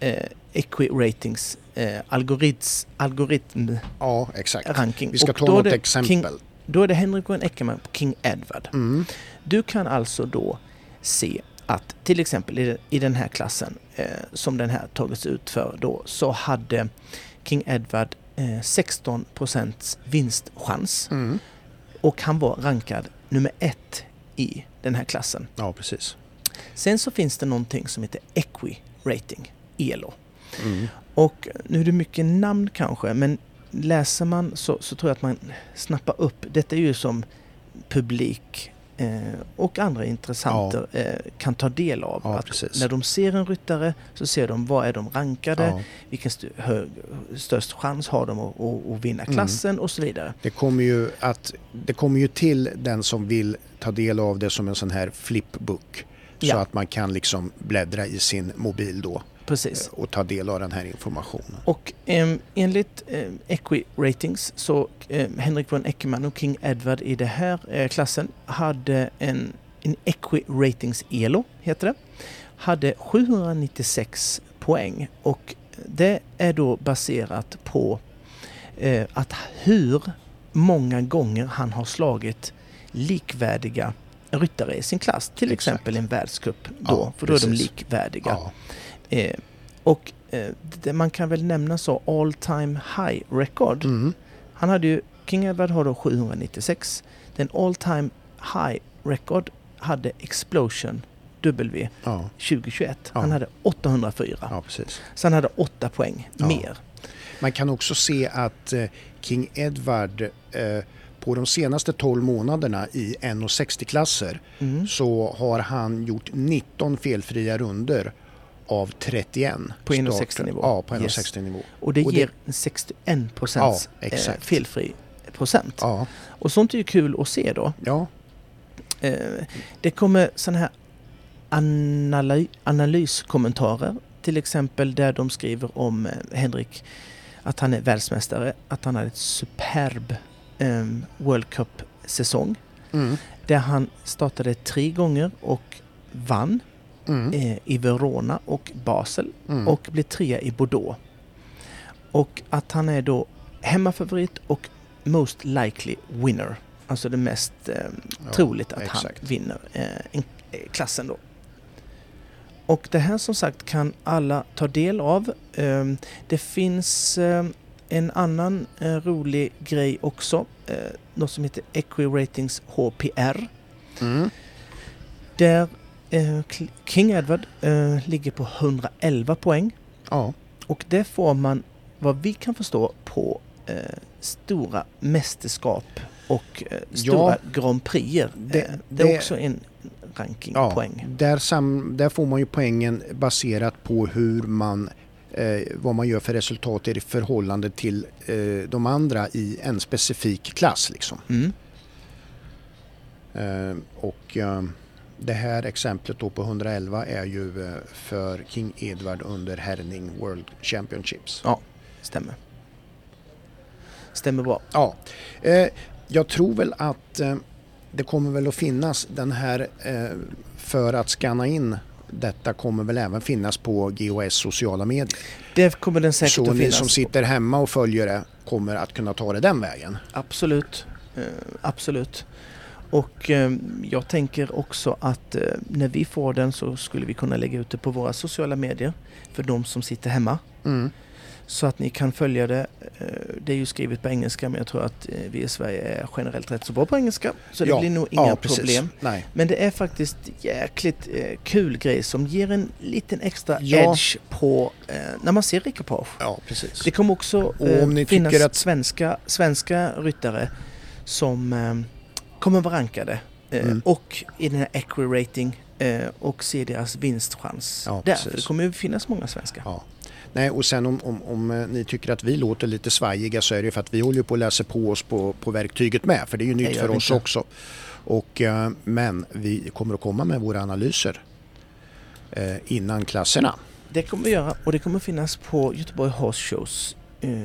eh, Equi-ratings eh, algoritms, algoritm
Ja, exakt.
ranking.
Vi ska
Och
ta något exempel.
King, då är det Henrik och Eckermann på King Edward.
Mm,
Du kan alltså då se att till exempel i, i den här klassen eh, som den här tagits ut för då så hade King Edward eh, 16 vinstchans
mm.
och han var rankad nummer ett i den här klassen.
Ja, precis.
Sen så finns det någonting som heter Equi Rating, ELO.
Mm.
Och nu är det mycket namn kanske men läser man så, så tror jag att man snappar upp. Detta är ju som publik och andra intressenter eh, kan ta del av.
Ja,
att
precis.
när de ser en ryttare så ser de vad är de rankade,
Ja.
vilken st- hög, störst chans har de att, att, vinna
Mm.
klassen och så vidare.
Det kommer ju att det kommer ju till den som vill ta del av det som en sån här flipbook. Så
Ja.
att man kan liksom bläddra i sin mobil då
Precis.
och ta del av den här informationen.
Och eh, enligt eh, Equi Ratings så eh, Henrik von Eckermann och King Edward i den här eh, klassen hade en, en Equi Ratings ELO, heter det, hade 796 poäng och det är då baserat på eh, att hur många gånger han har slagit likvärdiga ryttare i sin klass, till
Exakt.
exempel en världscup då,
Ja,
för då är de
precis.
likvärdiga.
Ja,
Eh, och eh, man kan väl nämna så all time high record.
mm.
Han hade ju, King Edward har då 796. Den all time high record hade Explosion W
ja,
2021.
Ja.
Han hade 804.
ja.
Så han hade 8 poäng mer.
Man kan också se att eh, King Edward eh, på de senaste 12 månaderna i 1,60-klasser
Mm.
så har han gjort 19 felfria runder av 31.
På 1,60
starter.
nivå.
Ja, på
Yes.
1,60 nivå.
Och det
Och det-
ger en 61 procents
Ja,
eh, felfri procent.
Ja,
Och sånt är ju kul att se då.
ja,
Eh, det kommer sådana här analy- analyskommentarer. Till exempel där de skriver om eh, Henrik att han är världsmästare, att han hade ett superb eh, World Cup-säsong.
mm.
Där han startade tre gånger och vann
Mm.
eh, i Verona och Basel
Mm.
och blev trea i Bordeaux. Och att han är då hemmafavorit och most likely winner. Alltså det mest eh,
Ja,
troligt att
exakt.
han vinner eh, eh, klassen då. och det här som sagt kan alla ta del av. Ehm, Det finns ehm, en annan eh, rolig grej också. eh, Något som heter Equiratings HPR.
Mm.
Där eh, King Edward eh, ligger på 111 poäng.
Ja.
Och det får man, vad vi kan förstå, på eh, stora mästerskap och eh, stora Grand Prixer.
Det-
Eh, det är också en rankingpoäng.
Där, sam, där får man ju poängen baserat på hur man eh, vad man gör för resultat i förhållande till eh, de andra i en specifik klass. Liksom.
Mm.
Eh, och eh, det här exemplet då på 111 är ju eh, för King Edward under Herning World Championships.
Stämmer. Stämmer bra.
Ja, eh, jag tror väl att eh, det kommer väl att finnas den här för att scanna in detta kommer väl även finnas på GOS sociala medier.
Det kommer den säkert
Så
att
ni
finnas.
som sitter hemma och följer det kommer att kunna ta det den vägen.
Absolut. Absolut. Och eh, jag tänker också att eh, när vi får den så skulle vi kunna lägga ut det på våra sociala medier för de som sitter hemma.
Mm.
Så att ni kan följa det. Eh, Det är ju skrivet på engelska men jag tror att eh, vi i Sverige är generellt rätt så bra på engelska. Så det
Ja,
blir nog inga
ja,
problem.
Nej.
Men det är faktiskt jäkligt eh, kul grej som ger en liten extra
Ja.
edge på när man ser ekipage.
Ja, precis.
Det kommer också
Och om ni
finnas
att-
svenska, svenska ryttare som kommer vara rankade eh,
Mm.
och i den här Equirating eh, och se deras vinstchans
Ja,
där. För det kommer ju finnas många svenska.
Ja. Nej, och sen om, om, om eh, ni tycker att vi låter lite svajiga så är det ju för att vi håller på att läsa på oss på, på verktyget med. För det är ju nytt för oss
inte.
också. Och, men vi kommer att komma med våra analyser innan klasserna.
Det kommer vi göra och det kommer finnas på Göteborg Horse Shows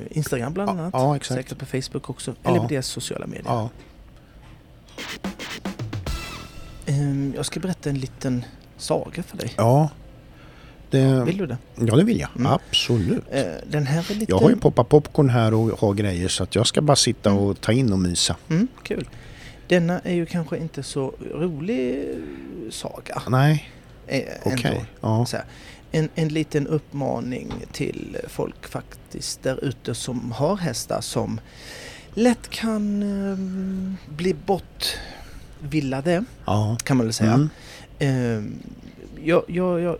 Instagram bland
Ja,
annat.
ja, exakt.
Säkert på Facebook också.
Ja.
Eller på deras sociala medier. Ehm, jag ska berätta en liten saga för dig.
ja, det,
Vill du det?
ja det vill jag.
Mm.
Absolut.
Eh, den här är lite...
Jag har ju poppat popcorn här och har grejer så att jag ska bara sitta
Mm.
och ta in och mysa.
Mm, kul. Denna är ju kanske inte så rolig saga.
Nej,
Eh,
okej.
ändå.
Ja.
En, en liten uppmaning till folk faktiskt där ute som har hästar som lätt kan eh, bli bortvillade
Ja.
kan man väl säga.
Mm.
Eh, jag, jag, jag,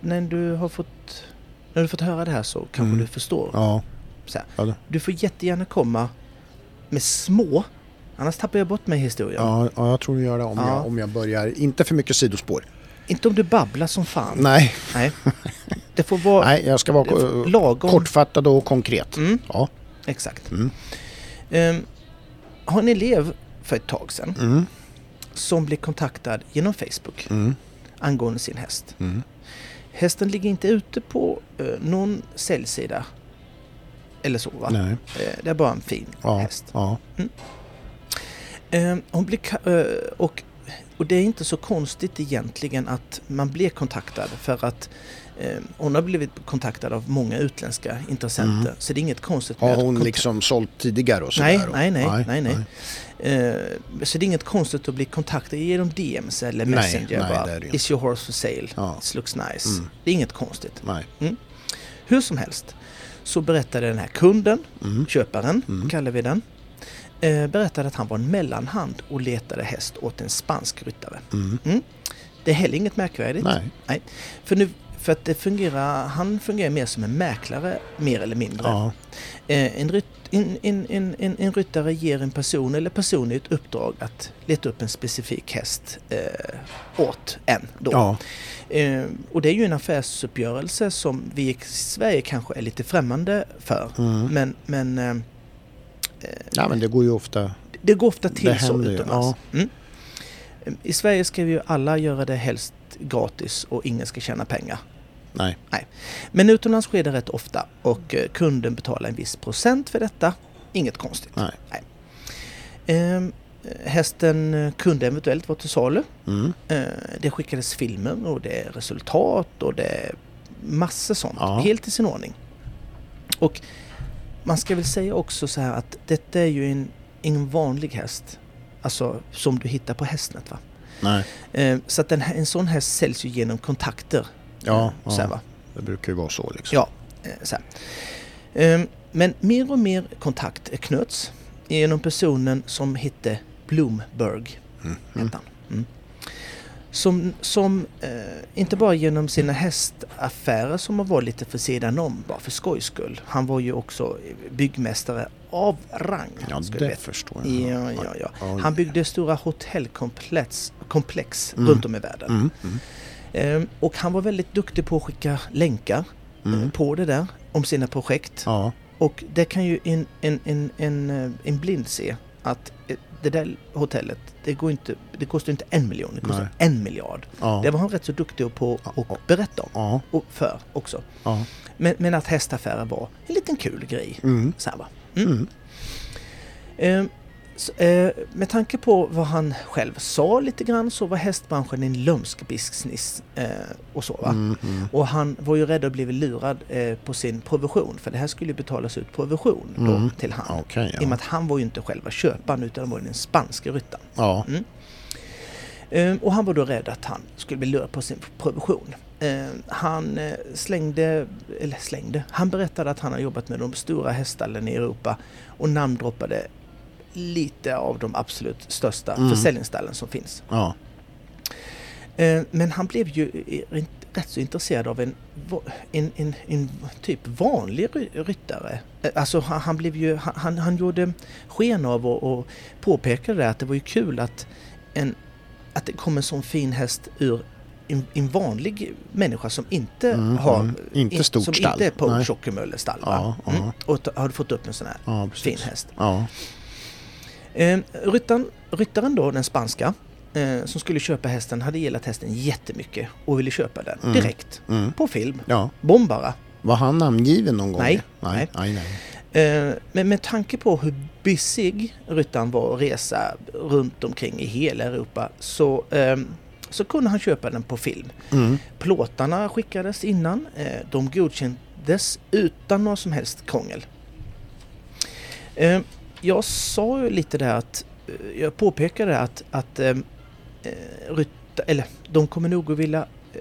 när du har fått när du fått höra det här så kanske
Mm.
du förstår.
Ja.
Här, Du får jättegärna komma med små, annars tappar jag bort mig i historien.
Ja, ja, jag tror du gör det om,
Ja.
jag, om jag börjar. Inte för mycket sidospår.
Inte om du babblar som fan.
Nej,
Nej. Det får vara
nej jag ska vara
lagom.
kortfattad och konkret.
Mm,
Ja.
exakt.
Mm.
Um, har en elev för ett tag sedan
Mm.
som blev kontaktad genom Facebook
Mm.
angående sin häst.
Mm.
Hästen ligger inte ute på eh, någon säljsida eller så va?
Nej.
Eh, det är bara en fin
Ja.
häst.
Ja.
Eh, hon blir eh, och, och det är inte så konstigt egentligen att man blir kontaktad för att hon har blivit kontaktad av många utländska intressenter.
Mm.
Så det är inget konstigt med
Har
att
hon
kontak-
liksom sålt tidigare och
Nej,
sådär? och-
nej, nej, nej, nej. Eh, så det är inget konstigt att bli kontaktad genom DMs eller
Nej,
Messenger.
nej,
bara,
ju
Is your horse for sale?
Ja.
It looks nice.
Mm.
Det är inget konstigt.
Nej.
Hur som helst så berättade den här kunden,
Mm.
köparen
Mm.
kallar vi den, eh, berättade att han var en mellanhand och letade häst åt en spansk ryttare.
Mm.
Det är heller inget märkvärdigt.
Nej.
För, nu, för att det fungerar, han fungerar mer som en mäklare, mer eller mindre.
Ja.
Eh, en, en, en, en, en, ryttare ger en person eller personer ett uppdrag att leta upp en specifik häst eh, åt en. Då.
Ja.
Eh, och det är ju en affärsuppgörelse som vi i Sverige kanske är lite främmande för.
Mm.
Men, men eh,
ja, men det går ju ofta.
det går ofta till så utomlands. Mm. Eh, I Sverige ska vi ju alla göra det helst gratis och ingen ska tjäna pengar.
Nej.
Men utomlands sker det rätt ofta och eh, kunden betalar en viss procent för detta. Inget konstigt.
Nej.
Ehm, hästen eh, kunde eventuellt vara till salu.
Mm.
Eh, det skickades filmer och det är resultat och det är massor sånt.
Ja.
Helt i sin ordning. Och man ska väl säga också så här att detta är ju en, ingen vanlig häst. Alltså som du hittar på Hästnet va.
Nej.
Eh, så att den en sån häst säljs ju genom kontakter
Ja, ja.
va?
det brukar ju vara så liksom.
Ja, eh, så. Ehm, Men mer och mer kontakt knöts genom personen som hette Bloomberg.
Mm.
Han. Mm. Som, som eh, inte bara genom sina hästaffärer som har varit lite för sidan om, bara för skojs skull. Han var ju också byggmästare av rang.
Ja, det
veta.
förstår jag.
Ja, ja, ja. Han byggde stora hotellkomplex komplex
Mm.
runt om i världen. Ehm, och han var väldigt duktig på att skicka länkar eh,
mm.
på det där om sina projekt.
Ja,
Och det kan ju en, en, en, en, eh, en blind se att eh, det där hotellet, det, går inte, det kostar inte en miljon, det kostar
Nej.
en miljard.
ja,
Det var han rätt så duktig på att berätta om
ja,
och för också.
ja.
Men, men att hästaffärer var en liten kul grej.
Mm,
Så här, va? Mm.
mm.
Så, eh, med tanke på vad han själv sa lite grann så var hästbranschen en lömsk business eh, och så va.
Mm, mm.
Och han var ju rädd att bli lurad eh, på sin provision för det här skulle betalas ut provision då
Mm.
till han.
Okej,
I och med
ja.
att han var ju inte själva köparen utan var den spanska ryttaren.
Ja,
Ehm, och han var då rädd att han skulle bli lurad på sin provision. Ehm, han eh, slängde, eller slängde, han berättade att han har jobbat med de stora häststallen i Europa och namndroppade lite av de absolut största
Mm.
försäljningsstallen som finns.
ja.
Eh, Men han blev ju i- rätt så intresserad av en, en, en, en typ vanlig ry- ryttare. Eh, Alltså han, han blev ju, han- han, gjorde sken av och, och påpekade att det var ju kul att, en, att det kom en sån fin häst ur en, en vanlig människa som inte
Mm,
har...
mm. Inte stort
Som
stall.
inte är på
Nej.
Tjockemölle stall.
Ja?
Mm. Och hade fått upp en sån här
ja
fin häst.
Ja,
Eh, ryttaren, ryttaren då, den spanska, eh, som skulle köpa hästen hade gillat hästen jättemycket och ville köpa den
Mm.
direkt.
mm.
På film.
ja.
Bomb bara.
Var han namngiven någon gång?
Nej,
nej, nej. nej.
Eh, men med tanke på hur busig ryttaren var att resa runt omkring i hela Europa så, eh, så kunde han köpa den på film.
Mm.
Plåtarna skickades innan. Eh, de godkändes utan någon som helst krångel. Jag sa ju lite där att eh, jag påpekade att, att eh, eh, rytta, eller de kommer nog att vilja eh,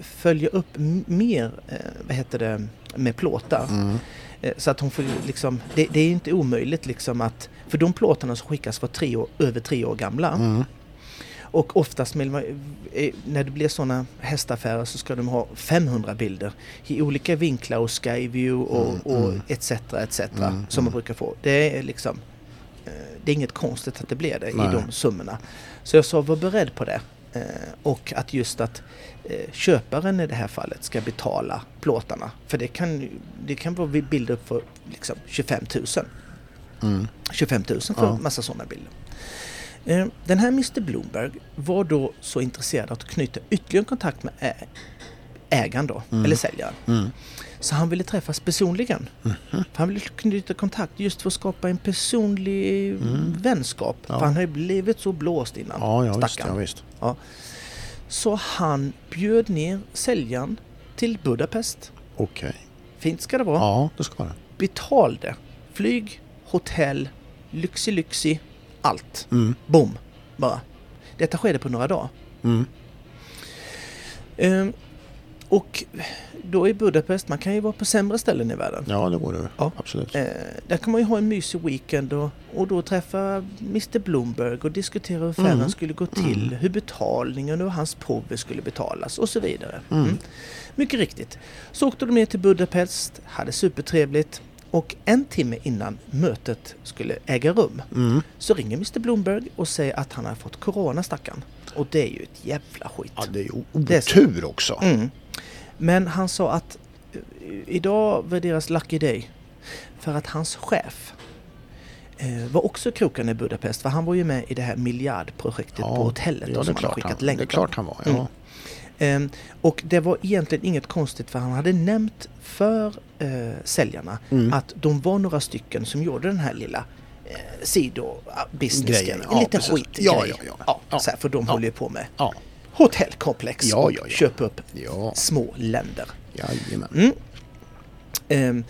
följa upp mer, eh, vad heter det, med plåtar.
Mm.
Eh, Så att hon får liksom, det, det är inte omöjligt liksom att, för de plåtarna som skickas var tre år, över tre år gamla.
Mm.
Och oftast man, eh, när det blir sådana hästaffärer så ska de ha 500 bilder i olika vinklar och skyview och,
Mm,
och
mm.
etc. etc.
Mm,
som man
mm.
brukar få. Det är liksom eh, det är inget konstigt att det blir det
Nej.
i de summorna. Så jag sa var beredd på det. Eh, Och att just att eh, köparen i det här fallet ska betala plåtarna. För det kan, det kan vara bilder för liksom 25 000.
Mm.
25 000 för
Ja.
massa sådana bilder. Eh, Den här Mr Bloomberg var då så intresserad att knyta ytterligare kontakt med ä- ägaren då,
Mm.
eller säljaren.
Mm.
Så han ville träffas personligen. För han ville knyta kontakt just för att skapa en personlig
Mm.
vänskap.
Ja.
För han har ju blivit så blåst innan,
Ja, ja, visst,
stackarn.
ja visst.
Så han bjöd ner säljaren till Budapest.
Okej.
Fint ska det vara.
Ja, det ska det.
Betalde flyg, hotell, lyxi lyxi, allt.
Mm.
Boom! Bara. Detta skedde på några dagar.
Mm.
Ehm, och då i Budapest, man kan ju vara på sämre ställen i världen.
Ja, det går det.
Ja.
Absolut.
Eh, där kan man ju ha en mysig weekend och, och då träffa Mr Bloomberg och diskutera hur affären
Mm.
skulle gå till, hur betalningen och hans prover skulle betalas och så vidare.
Mm.
Mm. Mycket riktigt. Så åkte de ner till Budapest, hade supertrevligt och en timme innan mötet skulle äga rum
Mm.
så ringer Mr Bloomberg och säger att han har fått Corona stackarn. Och det är ju ett jävla skit.
Ja, det är ju otur också.
Mm. Men han sa att eh, idag var deras lucky day för att hans chef eh, var också kroken i Budapest för han var ju med i det här miljardprojektet på hotellet
ja, det är klart han. Det är klart han var. Ja.
Mm. Ehm, och det var egentligen inget konstigt för han hade nämnt för eh, säljarna
Mm.
att de var några stycken som gjorde den här lilla eh, sidobusinessen. En
ja,
liten
precis.
skitgrej.
Ja, ja, ja. Ja.
Här, för de
Ja.
håller ju på med
Ja.
hotellkomplex
Ja,
och
ja, ja.
köpa upp små länder. Mm. Ehm,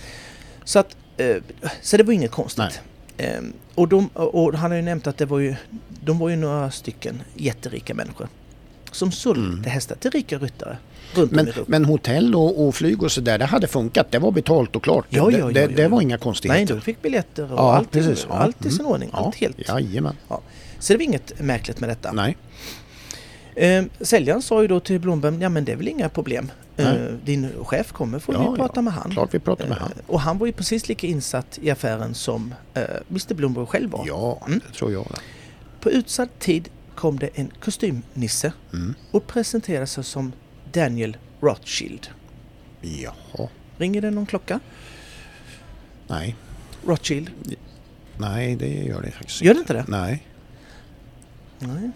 så, att, eh, så det var inget konstigt. Ehm, och, de, och han har ju nämnt att det var ju, de var ju några stycken jätterika människor. Som sålde hästar till rika ryttare
Men, men hotell och, och flyg och sådär, det hade funkat. Det var betalt och klart.
Ja, ja, ja,
det, det, det var inga konstigheter.
Nej, de fick biljetter och allt,
precis.
allt i sin
Mm.
ordning. Allt helt.
Jajamän.
Ja. Så det var inget märkligt med detta.
Nej.
Eh, säljaren sa ju då till Blomberg, ja men det är väl inga problem. Eh, din chef kommer, får
Ja,
vi prata med han.
Klart vi pratar med
Eh,
han.
och han var ju precis lika insatt i affären som eh, Mr Blomberg själv var.
Ja,
Mm.
det tror jag.
På utsatt tid kom det en kostymnisse
Mm.
och presenterade sig som Daniel Rothschild.
Jaha.
Ringer det någon klocka?
Nej.
Rothschild?
Nej, det gör det faktiskt
Gör det inte det?
Nej.
Nej.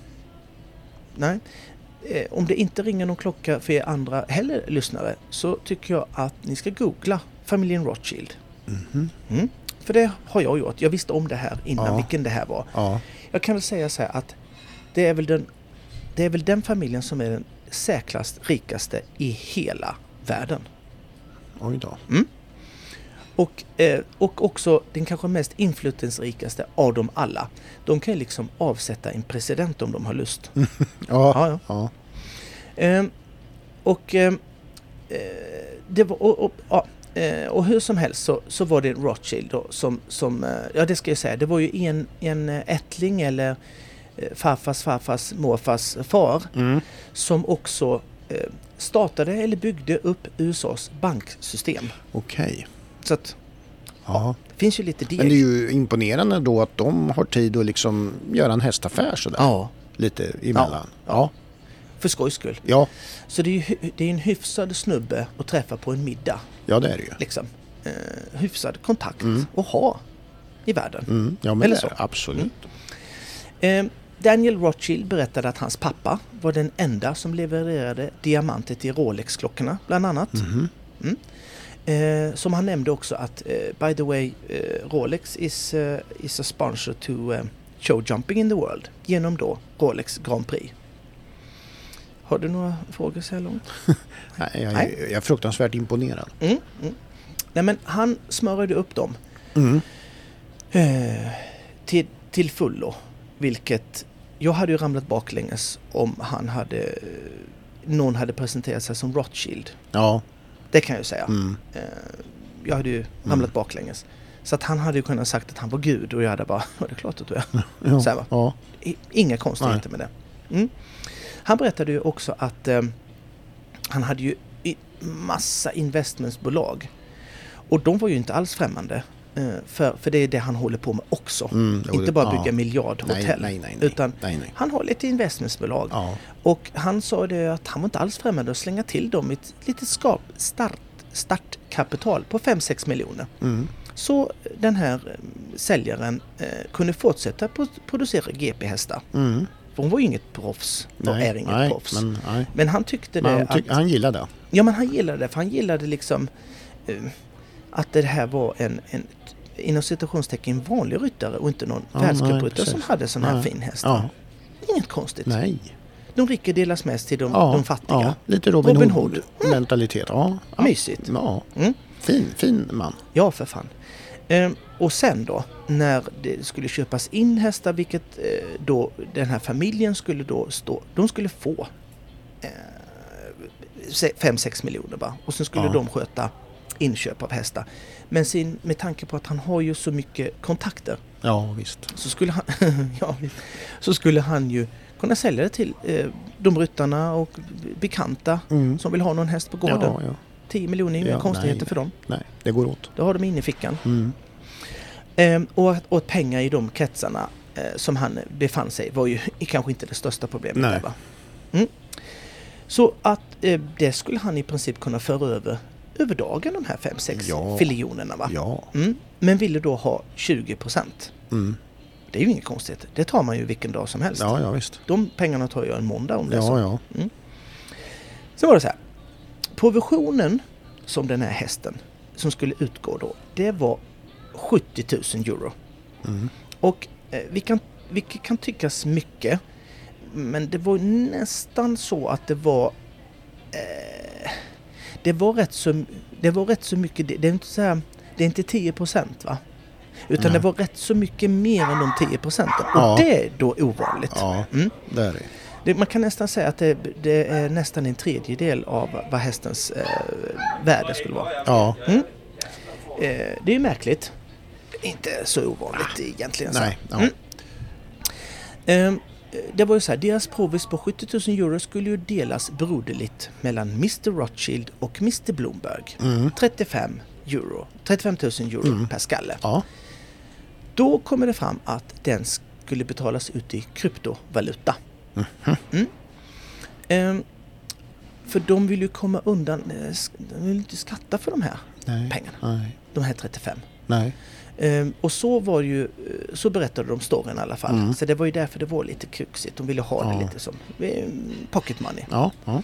Nej. Eh, om det inte ringer någon klocka för er andra heller lyssnare så tycker jag att ni ska googla familjen Rothschild.
Mhm.
Mm. För det har jag gjort. Jag visste om det här innan
Ja.
vilken det här var.
Ja.
Jag kan väl säga så här att det är väl den, det är väl den familjen som är den säkrast rikaste i hela världen.
Oj då.
Och, eh, och också den kanske mest inflytelserikaste av dem alla. De kan ju liksom avsätta en president om de har lust.
Ja.
Ja, ja.
ja.
Ehm, och, ehm, eh, det var, och, och, ja, eh, och hur som helst så, så var det Rothschild då, som, som, ja det ska jag säga, det var ju en, en ättling eller farfars farfars morfars far
Mm.
som också eh, startade eller byggde upp USAs banksystem.
Okej.
Så att
Ja.
det finns ju lite deg.
Men det är ju imponerande då att de har tid att liksom göra en hästaffär sådär.
Ja,
Lite emellan. Ja.
för skojs skull.
Ja.
Så det är ju det är en hyfsad snubbe att träffa på en middag.
Ja, det är det ju.
Liksom. Eh, hyfsad kontakt
Mm.
att ha i världen.
Mm. Ja, men
Eller
det
så.
det. Absolut.
Eh, Daniel Rothschild berättade att hans pappa var den enda som levererade diamanter till Rolex-klockorna bland annat.
Mhm.
Eh, som han nämnde också att eh, by the way eh, Rolex is, eh, is a sponsor to eh, show jumping in the world genom då Rolex Grand Prix. Har du några frågor så här långt?
Nej, jag,
Nej.
jag är fruktansvärt imponerad.
Mm, mm. Nej men han smörjde upp dem
Mm.
eh, till, till fullo. Vilket jag hade ju ramlat baklänges om han hade eh, någon hade presenterat sig som Rothschild.
Ja.
Det kan jag ju säga.
Mm.
Eh, jag hade ju ramlat baklänges. Så att han hade ju kunnat sagt att han var Gud och jag hade bara, ja det är klart att du är.
Ja.
Så här, va?
ja.
Inga konstigheter med det. Mm. Han berättade ju också att eh, han hade ju massa investmentsbolag. Och de var ju inte alls främmande. Eh, för, för det är det han håller på med också.
Mm.
Inte bara
ja.
bygga miljardhotell.
Nej, nej, nej.
Utan han har lite investmentsbolag.
Ja.
Och han sa det att han var inte alls främmande att slänga till dem ett litet skap, start, startkapital på 5-6 miljoner.
Mm.
Så den här eh, säljaren eh, kunde fortsätta pro- producera GP-hästar.
Mm.
För hon var ju inget proffs och är inget
nej,
proffs. Men,
Men,
han tyckte det
han,
att...
tyck, han gillade det.
Ja men han gillade det för han gillade liksom eh, att det här var en, en inom citationstecken vanlig ryttare och inte någon
Ja,
världscupryttare som hade sån här
Nej.
fin häst.
Ja.
Inget konstigt.
Nej.
De rika delas mest till de,
Ja,
de fattiga.
Ja, lite Robin,
Robin
Hood,
Hood.
mentalitet. Ja. ja.
Mysigt.
Ja.
Mm.
Fin, fin man.
Ja, för fan. Ehm, och sen då, när det skulle köpas in hästar, vilket eh, då den här familjen skulle då stå, de skulle få 5-6 miljoner bara. Och sen skulle
Ja.
de sköta inköp av hästar. Men sin, med tanke på att han har ju så mycket kontakter
Ja, visst.
så skulle han, ja, så skulle han ju kunna sälja det till eh, de ryttarna och bekanta
Mm.
som vill ha någon häst på gården.
Ja, ja.
10 miljoner är inga
Ja,
konstigheter
nej.
för dem.
Nej, det går åt.
Det har de inne i fickan.
Mm.
Ehm, och, och pengar i de kretsarna eh, som han befann sig var ju kanske inte det största problemet.
Nej.
Där? Mm. Så att eh, det skulle han i princip kunna föra över över dagen de här 5-6
Ja.
filionerna. Va?
Ja.
Mm. Men ville då ha 20 procent.
Mm.
Det är ju inget konstigt. Det tar man ju vilken dag som helst.
Ja, ja, visst.
De pengarna tar jag en måndag om det är så.
Ja, ja.
Så var det så här. Provisionen som den här hästen som skulle utgå då, det var 70 000 euro.
Mm.
Och eh, vi kan, vilket kan tyckas mycket, men det var nästan så att det var eh, det var rätt så, det var rätt så mycket, det, det är inte så här, det är inte 10 procent va? Utan
Nej.
det var rätt så mycket mer än de 10 procenten. Och
Ja.
det är då ovanligt.
Ja,
Mm.
det är det.
Det, man kan nästan säga att det, det är nästan en tredjedel av vad hästens eh, värde skulle vara.
Ja,
Mm. Eh, det är ju märkligt. Inte så ovanligt egentligen. Så.
nej. Ja.
Mm. Ehm, det var ju så här, deras provis på 70 000 euro skulle ju delas broderligt mellan Mr Rothschild och Mr Bloomberg.
Mm.
35 euro, 35 000 euro
Mm.
per skalle.
Ja.
Då kommer det fram att den skulle betalas ut i kryptovaluta.
Mhm.
Mm. Ehm, för de vill ju komma undan, eh, de vill inte skatta för de här
Nej.
pengarna,
Nej.
de här 35.
Nej.
Ehm, och så var ju, eh, så berättade de storyn i alla fall.
Mm.
Så det var ju därför det var lite kruxigt. De ville ha det
Ja.
lite som eh, pocket money.
Ja. ja.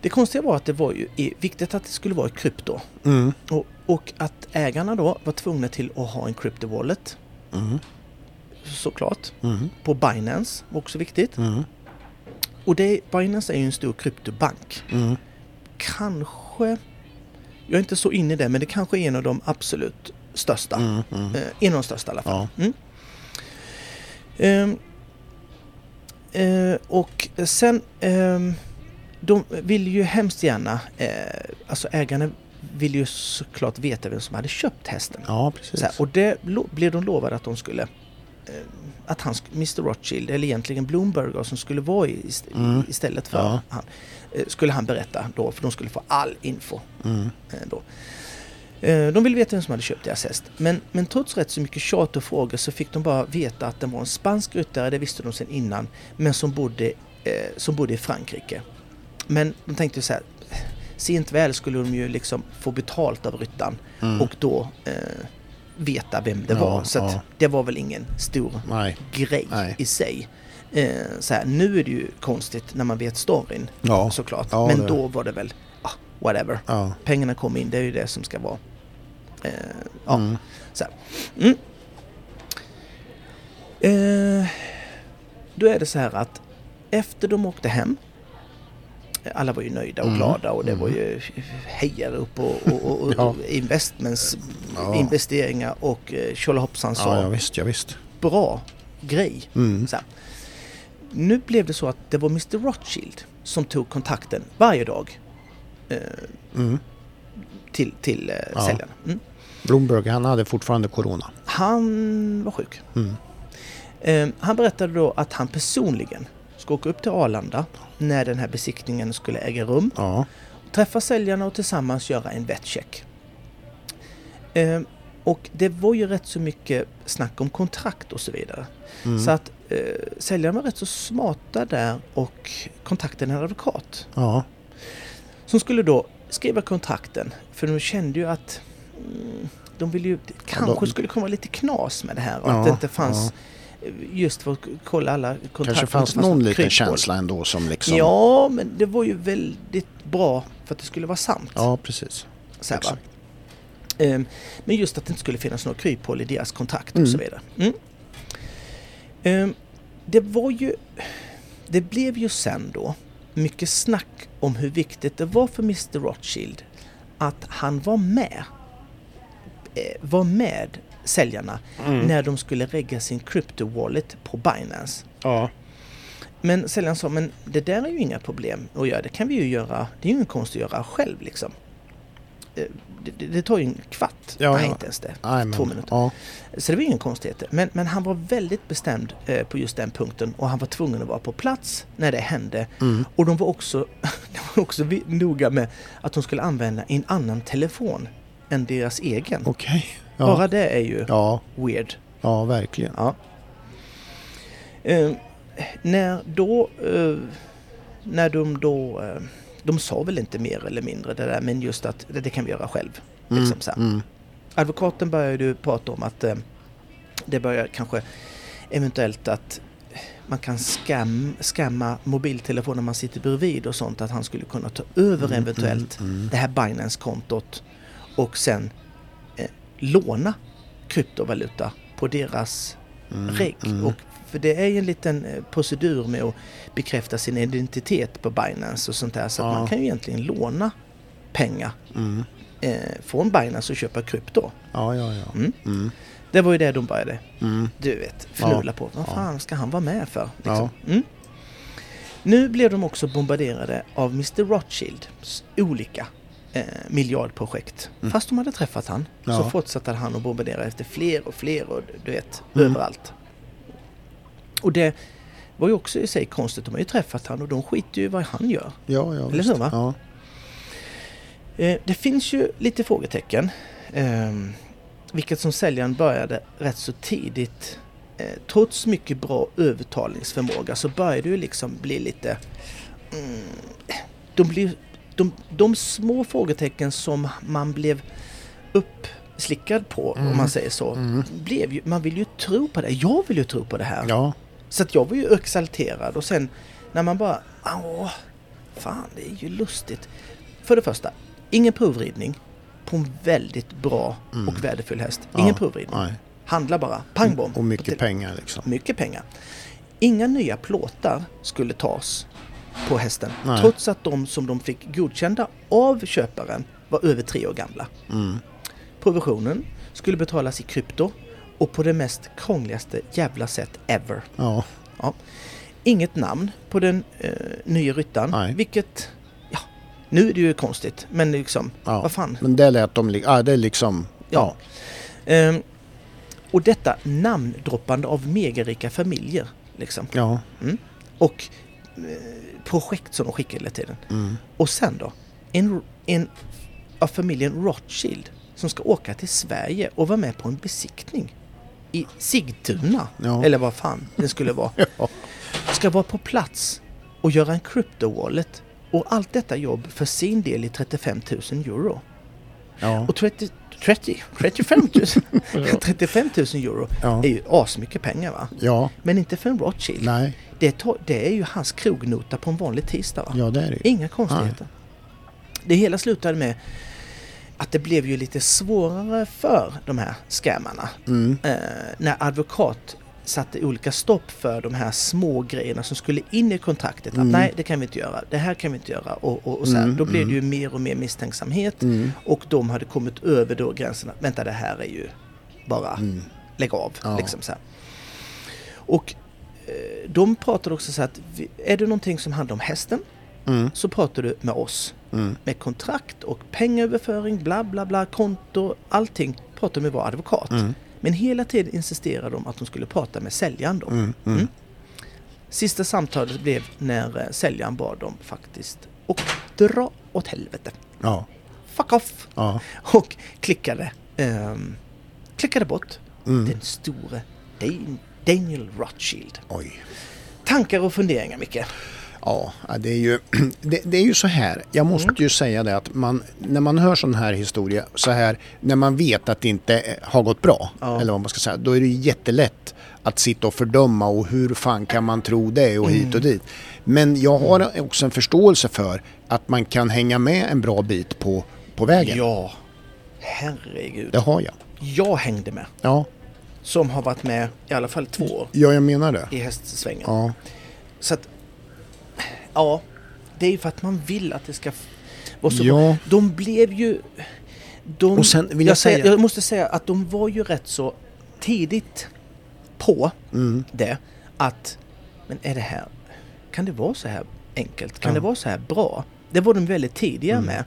Det konstiga var att det var ju viktigt att det skulle vara i krypto.
Mm.
Och, och att ägarna då var tvungna till att ha en crypto wallet,
Mm.
såklart.
Mm.
På Binance, var också viktigt.
Mm.
Och det, Binance är ju en stor kryptobank.
Mm.
Kanske, jag är inte så inne i det, men det kanske är en av de absolut största.
Mm. Mm.
Eh, en av de största i alla fall.
Ja.
Ehm, eh, och sen, ehm, de vill ju hemskt gärna, eh, alltså ägarna vill ju såklart veta vem som hade köpt hästen.
ja, precis.
Här, och det blev de lovade att de skulle eh, att han, Mr Rothschild, eller egentligen Bloomberg som skulle vara i,
Mm.
istället för
Ja.
han, eh, skulle han berätta då, för de skulle få all info.
Mm.
eh, Då. Eh, De ville veta vem som hade köpt deras häst. Men, men trots rätt så mycket tjat och frågor så fick de bara veta att den var en spansk ryttare, det visste de sedan innan, men som bodde, eh, som bodde i Frankrike. Men de tänkte så här, sent väl skulle de ju liksom få betalt av ryttaren
Mm.
och då eh, veta vem det
Ja,
var. Så
ja.
det var väl ingen stor
Nej.
grej
Nej.
i sig. Eh, så här, nu är det ju konstigt när man vet storyn
Ja.
såklart. Men
det-
då var det väl, ah, whatever. Pengarna kom in, det är ju det som ska vara. Eh, ja,
Mm.
så. Mm. Eh, då är det så här att efter de åkte hem alla var ju nöjda och
Mm.
glada och det var ju hejarop och, och, och, och
Ja.
investments,
Ja.
investeringar och eh, tjolahoppsan sa
Ja, ja, visst, ja, visst.
bra grej.
Mm.
Så här. Nu blev det så att det var Mr Rothschild som tog kontakten varje dag eh,
Mm.
till, till eh,
Ja.
säljarna.
Bloomberg, han hade fortfarande corona.
Han var sjuk.
Mm.
Eh, han berättade då att han personligen ska åka upp till Arlanda när den här besiktningen skulle äga rum.
Ja.
Träffa säljarna och tillsammans göra en vetcheck. Eh, och det var ju rätt så mycket snack om kontrakt och så vidare.
Mm.
Så att eh, säljarna var rätt så smarta där och kontaktade en advokat.
Ja.
Som skulle då skriva kontrakten. För de kände ju att de ville ju, kanske
de-
skulle komma lite knas med det här. Och
Ja,
att det inte fanns, eh, just för att kolla alla kontrakt.
Kanske
och
fanns någon liten
kryphål.
känsla ändå som liksom...
Ja, men det var ju väldigt bra för att det skulle vara sant.
Ja, precis.
Så här. Ehm, Men just att det inte skulle finnas några kryphål i deras kontrakt och
Mm.
så vidare. Mm. Ehm, Det var ju... Det blev ju sen då mycket snack om hur viktigt det var för Mr Rothschild att han var med. Eh, Var med säljarna
Mm.
när de skulle regga sin crypto wallet på Binance.
Ja.
Men säljaren sa, men det där är ju inga problem att göra. Det kan vi ju göra. Det är ju ingen konst att göra själv liksom. Eh, Det, det, tar ju en kvart.
Ja,
Nej,
ja.
inte ens det.
Nej, men,
Två minuter.
Ja.
Så det var ingen konstigheter. Men, men han var väldigt bestämd eh, på just den punkten och han var tvungen att vara på plats när det hände.
Mm.
Och de var också, de var också noga med att de skulle använda en annan telefon än deras egen.
Okej. Ja.
Bara det är ju
ja.
weird.
ja, verkligen.
Ja. Eh, när då... Eh, när de då... Eh, de sa väl inte mer eller mindre det där men just att det, det kan vi göra själv.
Mm.
Liksom så.
Mm.
Advokaten började ju prata om att eh, det börjar kanske eventuellt att man kan skam, skamma mobiltelefoner man sitter bredvid och sånt. Att han skulle kunna ta över
Mm,
eventuellt
mm, mm.
det här Binance-kontot och sen eh, låna kryptovaluta på deras
Mm,
reg.
mm.
Och, för det är ju en liten eh, procedur med att bekräfta sin identitet på Binance och sånt där. Så att
Ja.
man kan ju egentligen låna pengar
Mm.
eh, från Binance och köpa krypto.
Ja, ja, ja.
Mm.
Mm.
Det var ju det de började,
Mm.
du vet, fnula på. Vad
Ja.
fan ska han vara med för?
Ja.
Liksom? Mm. Nu blev de också bombarderade av Mr Rothschilds olika eh, miljardprojekt.
Mm.
Fast de hade träffat han
Ja.
så fortsatte han att bombardera efter fler och fler och du vet,
Mm.
överallt. Och det var ju också i sig konstigt. De har ju träffat han och de skiter ju i vad han gör.
Ja, ja,
Eller så, va?
Ja.
Eh, det finns ju lite frågetecken. Eh, vilket som säljaren började rätt så tidigt. Eh, trots mycket bra övertalningsförmåga så började det ju liksom bli lite... Mm, de, blir, de, de små frågetecken som man blev uppslickad på, om
Mm.
man säger så.
Mm.
Blev ju, man vill ju tro på det. Jag vill ju tro på det här.
ja.
Så att jag var ju exalterad och sen när man bara, åh, fan det är ju lustigt. För det första, ingen provridning på en väldigt bra
Mm.
och värdefull häst. Ingen
ja.
provridning.
Nej.
Handla bara, pang bom.
Och mycket pengar liksom.
mycket pengar. Inga nya plåtar skulle tas på hästen.
Nej.
Trots att de som de fick godkända av köparen var över tre år gamla.
Mm.
Provisionen skulle betalas i krypto och på det mest krångligaste jävla sätt ever.
Ja.
Ja. Inget namn på den eh, nya ryttaren.
Nej.
Vilket, ja, nu är det ju konstigt. Men liksom,
ja.
vad fan.
Men det lät de... Ja, det är liksom...
Ja. Ehm, och detta namndroppande av megarika familjer. Liksom.
Ja.
Och eh, projekt som de skickar hela tiden.
Mm.
Och sen då, en, en av familjen Rothschild som ska åka till Sverige och vara med på en besiktning i Sigtuna.
Ja.
Eller vad fan det skulle vara.
Ja.
ska vara på plats och göra en crypto-wallet och allt detta jobb för sin del i 35 000 euro.
Ja.
Och 30, 30, 35 000, 35 000 euro är ju asmycket pengar va?
ja.
Men inte för en Rothschild.
Nej.
Det, det är ju hans krognota på en vanlig tisdag va?
Ja, det är det.
Inga konstigheter. Det hela slutade med att det blev ju lite svårare för de här scammarna.
Mm.
Eh, när advokat satte olika stopp för de här små grejerna som skulle in i kontraktet. Att
Mm.
nej, det kan vi inte göra. Det här kan vi inte göra. Och, och, och så här.
Mm,
Då blev
mm.
det ju mer och mer misstänksamhet.
Mm.
Och de hade kommit över då gränserna. Vänta, det här är ju bara
Mm.
lägg av.
Ja.
Liksom så här. Och de pratade också så att är det någonting som handlar om hästen
Mm.
så pratar du med oss.
Mm.
Med kontrakt och pengaöverföring, bla bla bla, konto, allting pratar med vår advokat.
Mm.
Men hela tiden insisterade de att de skulle prata med säljaren då.
Mm. Mm.
Mm. Sista samtalet blev när eh, säljaren bad dem faktiskt och dra åt helvete.
Ja.
Fuck off!
Ja.
Och klickade, ehm, klickade bort den store Dan- Daniel Rothschild.
Oj.
Tankar och funderingar Micke?
Ja, ja, det är ju, det, det är ju så här. Jag måste
Mm.
ju säga det att man, när man hör sån här historia, så här, när man vet att det inte eh, har gått bra,
Ja.
eller vad man ska säga, då är det ju jättelätt att sitta och fördöma och hur fan kan man tro det och hit och
Mm.
dit. Men jag har också en förståelse för att man kan hänga med en bra bit på, på vägen.
Ja, herregud.
Det har jag.
Jag hängde med.
Ja,
Som har varit med i alla fall två år
ja jag menar det.
i hästsvängen.
Ja,
Så att, ja, det är ju för att man vill att det ska vara så
Ja.
bra. De blev ju... De,
Och sen vill jag
säger-
säga-
jag måste säga att de var ju rätt så tidigt på
mm,
det att, men är det här, kan det vara så här enkelt? Kan
Ja.
det vara så här bra? Det var de väldigt tidiga
Mm.
med.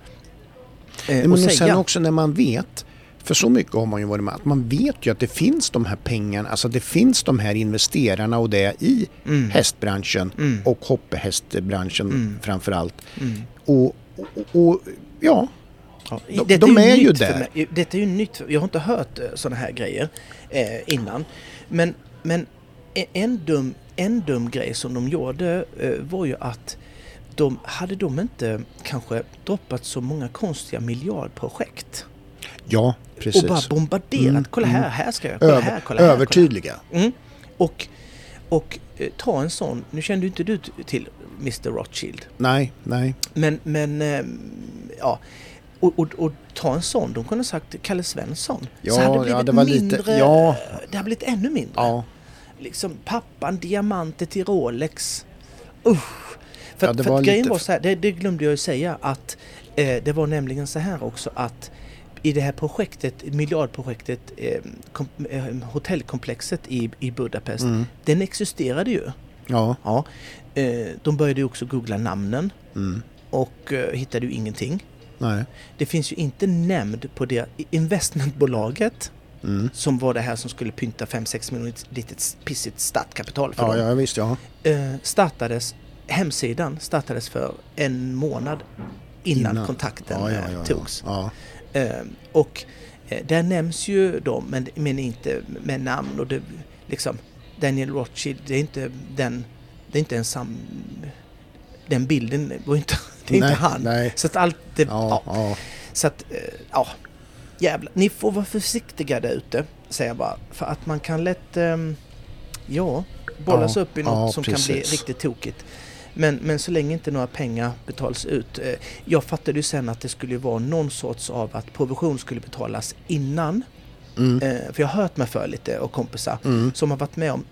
Eh,
men och sen också när man vet, för så mycket har man ju varit med, att man vet ju att det finns de här pengarna, alltså det finns de här investerarna och det i
Mm.
hästbranschen
Mm.
och hoppehästbranschen
Mm.
framför allt.
Mm.
Och, och, och ja,
Ja,
De- de är ju
nytt för
där.
Detta är ju nytt. Jag har inte hört sådana här grejer eh, innan. Men, men e- en, dum, en dum grej som de gjorde eh, var ju att de hade de inte kanske droppat så många konstiga miljardprojekt.
Ja precis.
Och bara bombarderat.
Mm,
kolla här,
mm.
här ska jag, kolla
Över,
här, kolla här. kolla
övertydliga.
här. Mm. Och, och eh, ta en sån, nu kände ju inte du till Mr Rothschild.
Nej, nej.
Men, men ehm, ja. Och, och, och ta en sån, de kunde ha sagt Kalle Svensson.
Ja,
så hade det
ja,
blivit
det var lite-
mindre,
ja.
det har blivit ännu mindre.
Ja,
Liksom pappan, diamanter till Rolex. Usch! För,
Ja, det
för grejen
lite-
var så här, det, det glömde jag ju säga att eh, det var nämligen så här också att i det här projektet, miljardprojektet, eh, kom, eh, hotellkomplexet i, i Budapest,
mm,
den existerade ju.
Ja.
Ja. Eh, de började ju också googla namnen
Mm.
och hittade ju ingenting.
Nej.
Det finns ju inte nämnd på det investmentbolaget
Mm.
som var det här som skulle pynta 5-6 miljoner litet pissigt startkapital för
Ja,
dem.
ja, visst ja.
Startades, hemsidan startades för en månad innan, kontakten
ja, ja, ja.
togs.
Ja.
Eh, och eh, där nämns ju de, men, men inte med namn och det, liksom Daniel Rothschild, det är inte den, det är inte en sam... Den bilden var inte, det är
Nej,
inte han.
nej.
Så att allt det,
Ja,
ja.
ja.
Så att, eh, ja, jävlar. Ni får vara försiktiga där ute, säger jag bara. För att man kan lätt, ehm, ja, bollas
Ja,
upp i något som kan bli
precis.
riktigt tokigt. Men, men så länge inte några pengar betalas ut. Eh, jag fattade ju sen att det skulle vara någon sorts av att provision skulle betalas innan.
Mm.
Eh, för jag har hört mig för lite och kompisar
Mm.
som har varit med om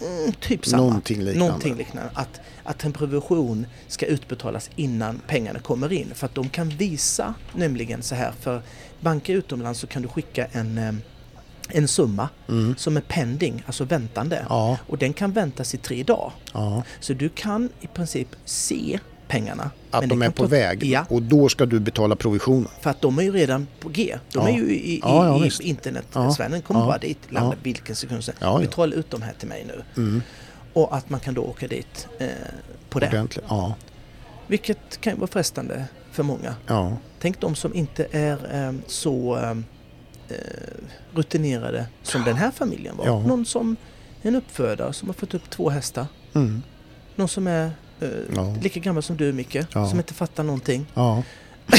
mm, typ samma.
Någonting liknande.
Någonting liknande. Att, att en provision ska utbetalas innan pengarna kommer in. För att de kan visa nämligen så här. För banker utomlands så kan du skicka en, eh, en summa
Mm.
som är pending, alltså väntande.
Ja,
Och den kan väntas i tre dagar.
ja.
Så du kan i princip se pengarna.
Att de
det
är på
ta-
väg
Ja,
och då ska du betala provisionen.
för att de är ju redan på G. De
Ja.
är ju i, i,
Ja,
i internetsfären.
Ja.
kommer
Ja.
bara dit, landar
Ja.
vilken sekund som
Ja, ja.
Betala ut de här till mig nu.
Mm.
Och att man kan då åka dit eh, på det.
Ordentligt. Ja,
Vilket kan ju vara frestande för många. Tänk de som inte är eh, så eh, rutinerade som den här familjen var.
Ja.
Någon som en uppfödare som har fått upp två hästar.
Mm.
Någon som är eh,
Ja.
lika gammal som du Micke,
Ja.
som inte fattar någonting.
ja.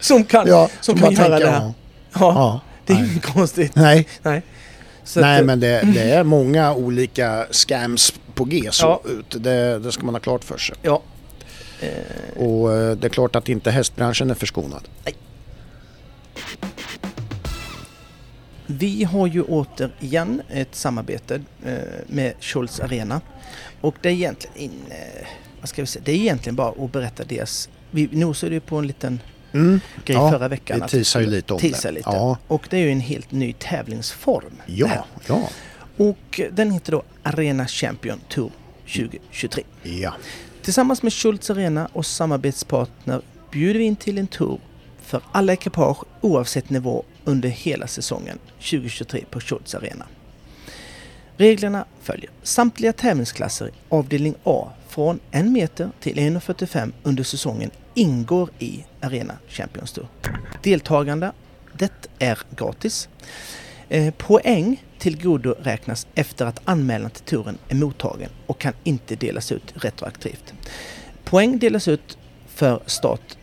Som kan,
ja
som
bara
kan göra det här.
Ja.
Ja,
Ja.
det är
Nej.
inget konstigt.
Nej,
Nej, Så
Nej
att,
men det, det är många olika scams på G så
Ja.
ut. Det, det ska man ha klart för sig.
Ja. Eh,
Och eh, det är klart att inte hästbranschen är förskonad.
Vi har ju återigen ett samarbete eh, med Schultz Arena. Och det är egentligen, in, eh, vad ska vi säga, det är egentligen bara att berätta deras... Vi nosade ju på en liten
Mm.
grej
Ja,
förra veckan.
vi teasar ju lite om det.
Lite.
Ja.
Och det är ju en helt ny tävlingsform.
Ja, ja,
Och den heter då Arena Champion Tour 2023.
ja.
Tillsammans med Schultz Arena och samarbetspartner bjuder vi in till en tour för alla ekipage oavsett nivå under hela säsongen 2023 på Schultz Arena. Reglerna följer. Samtliga tävlingsklasser i avdelning A från 1 meter till 1,45 under säsongen ingår i Arena Champions Tour. Deltagande, det är gratis. Eh, poäng till godo räknas efter att anmälan till touren är mottagen och kan inte delas ut retroaktivt. Poäng delas ut för start,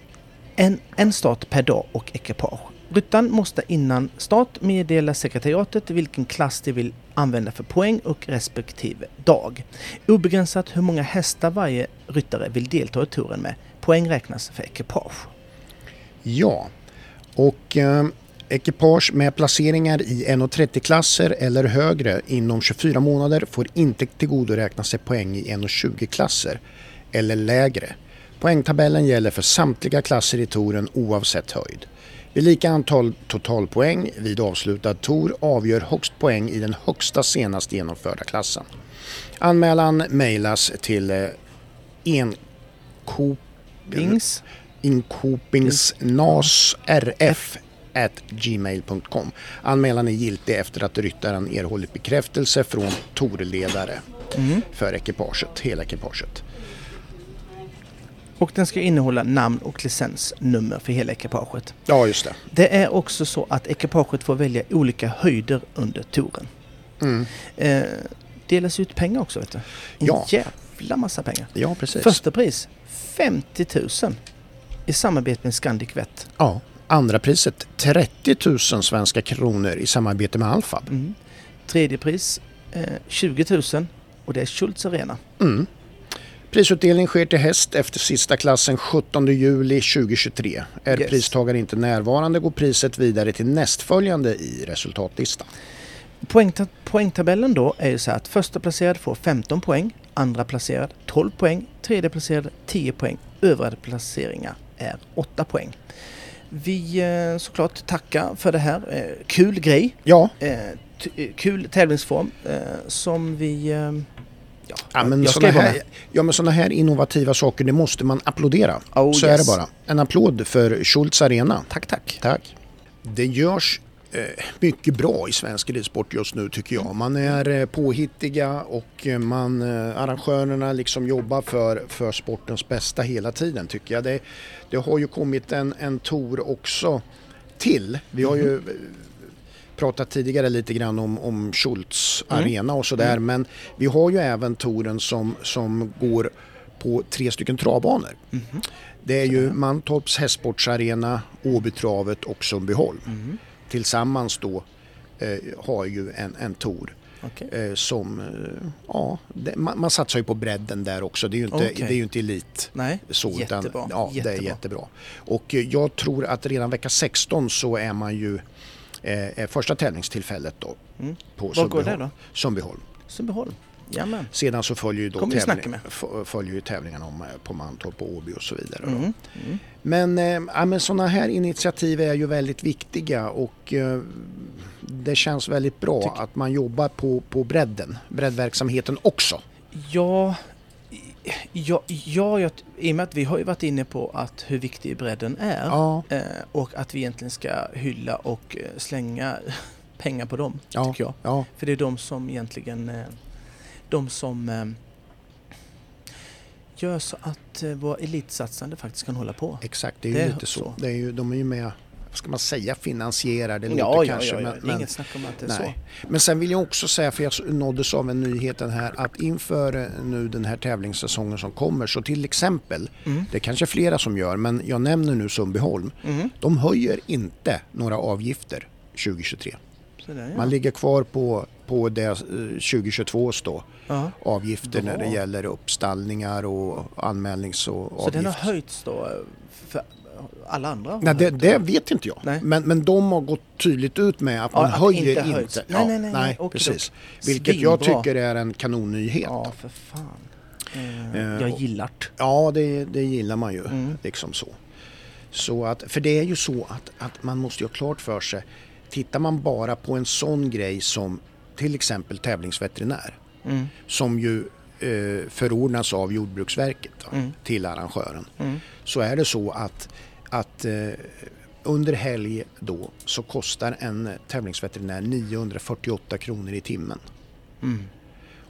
en, en start per dag och ekipage. Ryttaren måste innan start meddela sekretariatet vilken klass de vill använda för poäng och respektive dag. Obegränsat hur många hästar varje ryttare vill delta i touren med. Poäng räknas för ekipage.
Ja, och eh, ekipage med placeringar i 1,30-klasser eller högre inom 24 månader får inte tillgodoräkna sig poäng i 1,20-klasser eller lägre. Poängtabellen gäller för samtliga klasser i touren oavsett höjd. Vid lika antal totalpoäng vid avslutad tour avgör högst poäng i den högsta senast genomförda klassen. Anmälan mejlas till eh, enkop
Bings.
inkopingsnasrf gmail.com. Anmälan är giltig efter att ryttaren erhållit bekräftelse från torledare
Mm.
för ekipaget, hela ekipaget.
Och den ska innehålla namn och licensnummer för hela ekipaget.
Ja, just det.
Det är också så att ekipaget får välja olika höjder under touren.
Mm.
Eh, delas ut pengar också vet du. En
Ja.
jävla massa pengar.
Ja, precis.
Första pris 50 000 i samarbete med Scandic Vet.
Ja. Andra priset 30 000 svenska kronor i samarbete med Alfab.
Mm. Tredje pris eh, 20 000 och det är Schultz Arena.
Mm. Prisutdelning sker till häst efter sista klassen 17 juli 2023. Är
Yes.
pristagare inte närvarande går priset vidare till nästföljande i resultatlistan.
Poängta- poängtabellen då är ju så att första placerad får 15 poäng, andra placerad 12 poäng, tredje placerad 10 poäng, övriga placeringar är 8 poäng. Vi eh, såklart tackar för det här. Eh, kul grej,
Ja,
eh, kul tävlingsform som vi Ja,
Ja men,
vara
här, ja men såna här innovativa saker, det måste man applådera.
Oh,
Så
yes.
är det bara. En applåd för Schultz Arena.
Tack, tack.
Tack. Det görs eh, mycket bra i svensk ridsport just nu tycker jag. Man är eh, påhittiga och eh, man, arrangörerna liksom jobbar för, för sportens bästa hela tiden tycker jag. Det, det har ju kommit en, en tour också till. Vi har ju eh, pratat tidigare lite grann om, om Schultz
Mm.
arena och sådär men vi har ju även touren som, som går på tre stycken travbanor.
Mhm.
Det är ju Mantorps hästsportsarena, Åbytravet och Sundbyholm.
Mhm.
Tillsammans då eh, har ju en, en tour
Okej.
eh, som, eh, ja, det, man, man satsar ju på bredden där också. Det är ju inte,
Okej.
det är inte elit.
Nej,
Så, utan-
jättebra.
ja,
jättebra.
det är jättebra. Och jag tror att redan vecka 16 så är man ju eh, är första tävlingstillfället då
Mm.
på
Var går det
Sundbyholm.
då?
Sundbyholm.
Sundbyholm? Jamen.
Sedan så följer ju då tävling, följer ju tävlingarna om, eh, på Mantorp och Åby och så vidare.
Mm. Mm.
Men, eh, ja, men sådana här initiativ är ju väldigt viktiga och eh, det känns väldigt bra
Tyck-
att man jobbar på, på bredden, breddverksamheten också.
Ja, ja, ja, jag, i och med att vi har ju varit inne på att hur viktig bredden är
Ja,
eh, och att vi egentligen ska hylla och eh, slänga pengar på dem,
Ja.
tycker jag.
ja,
För det är de som egentligen, eh, de som gör så att våra elitsatsande faktiskt kan hålla på.
exakt. Det är ju
Det är
lite så.
så.
Det är ju, de är ju med, vad ska man säga, finansierar. Det låter
ja, ja,
kanske.
ja, ja,
men,
inget snack om att det är
nej. men sen vill jag också säga, för jag nåddes av en nyheten här, att inför eh, nu den här tävlingssäsongen som kommer så till exempel,
så. Mm.
det är kanske flera som gör, men jag nämner nu Sundbyholm,
Mm.
de höjer inte några avgifter 2023.
Så där, ja.
Man ligger kvar på, på det eh, 2022 då,
ja.
avgifter när det gäller uppstallningar och anmälnings och
Så den har höjts då eh, för alla andra?
Nej, det, det vet inte jag.
Nej.
Men, men de har gått tydligt ut med att
Ja,
man
att
höjer
inte
inte.
höjs. Nej, nej, nej, nej.
Precis. Vilket jag
Svinbra.
tycker är en kanonnyhet.
Ja, för fan. Eh, jag gillar det.
Ja, det, det gillar man ju.
Mm.
Liksom så. så att, för det är ju så att, att man måste ju ha klart för sig. Tittar man bara på en sån grej som till exempel tävlingsveterinär.
Mm.
Som ju eh, förordnas av Jordbruksverket då,
Mm.
till arrangören.
Mm.
Så är det så att, att eh, under helg då så kostar en tävlingsveterinär 948 kronor i timmen.
Mm.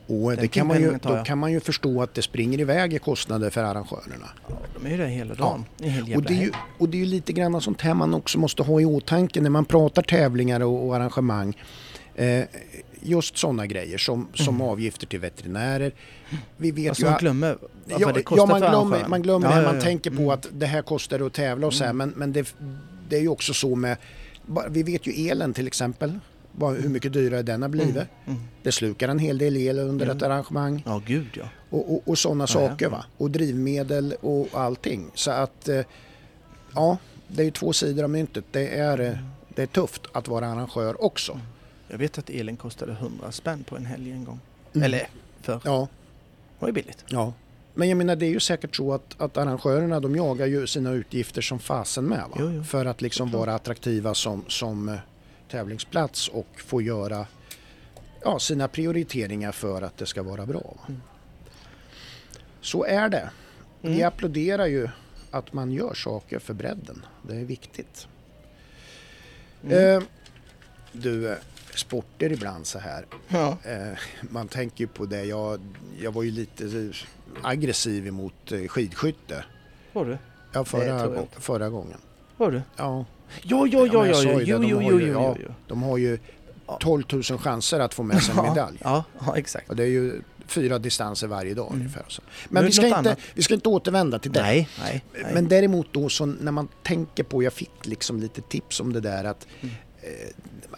Och
Den
det kan man ju, då kan man ju förstå att det springer iväg i kostnader för arrangörerna.
Ja, de är ju där hela dagen. En hel
Och det, är ju, och det är ju lite grann sånt här man också måste ha i åtanke när man pratar tävlingar och, och arrangemang. Eh, just sådana grejer som, som
Mm.
avgifter till veterinärer. Vi vet
Alltså
ju
man glömmer vad
Ja,
det kostar
ja man
för
glömmer,
arrangören.
man glömmer
Ja,
det. Man
ja.
tänker på
Mm.
att det här kostar att tävla och så här. Men, men det, det är ju också så med, vi vet ju elen till exempel. Hur mycket dyrare den har blivit.
Mm. Mm.
Det slukar en hel del el under
Mm.
ett arrangemang.
Ja, gud ja.
Och, och, och sådana saker va. Och drivmedel och allting. Så att eh, ja, det är ju två sidor av myntet. Det är, eh, det är tufft att vara arrangör också.
Jag vet att elen kostade 100 spänn på en helg en gång.
Mm.
Eller för.
Ja,
Det var ju billigt.
ja. Men jag menar det är ju säkert så att, att arrangörerna de jagar ju sina utgifter som fasen med.
Jo, jo.
För att liksom vara attraktiva som, som eh, tävlingsplats och få göra ja, sina prioriteringar för att det ska vara bra.
Mm.
Så är det. Vi
Mm.
applåderar ju att man gör saker för bredden. Det är viktigt.
Mm.
Eh, du, eh, sporter ibland så här.
Ja.
Eh, man tänker ju på det. Jag, jag var ju lite aggressiv emot eh, skidskytte.
Var du?
Ja, förra, gång, förra gången.
Var du?
Ja,
Ja, ja,
Ja,
ja, ja, Jo, jo, jo,
ju-
jo, jo.
de har ju
Ja.
12 000 chanser att få med sig en medalj.
Ja, ja, exakt.
Och det är ju fyra distanser varje dag
Mm.
ungefär. Så. Men vi ska, inte,
annat.
vi ska inte återvända till det.
Nej, nej. nej.
Men däremot då så när man tänker på, jag fick liksom lite tips om det där att
Mm.
Eh,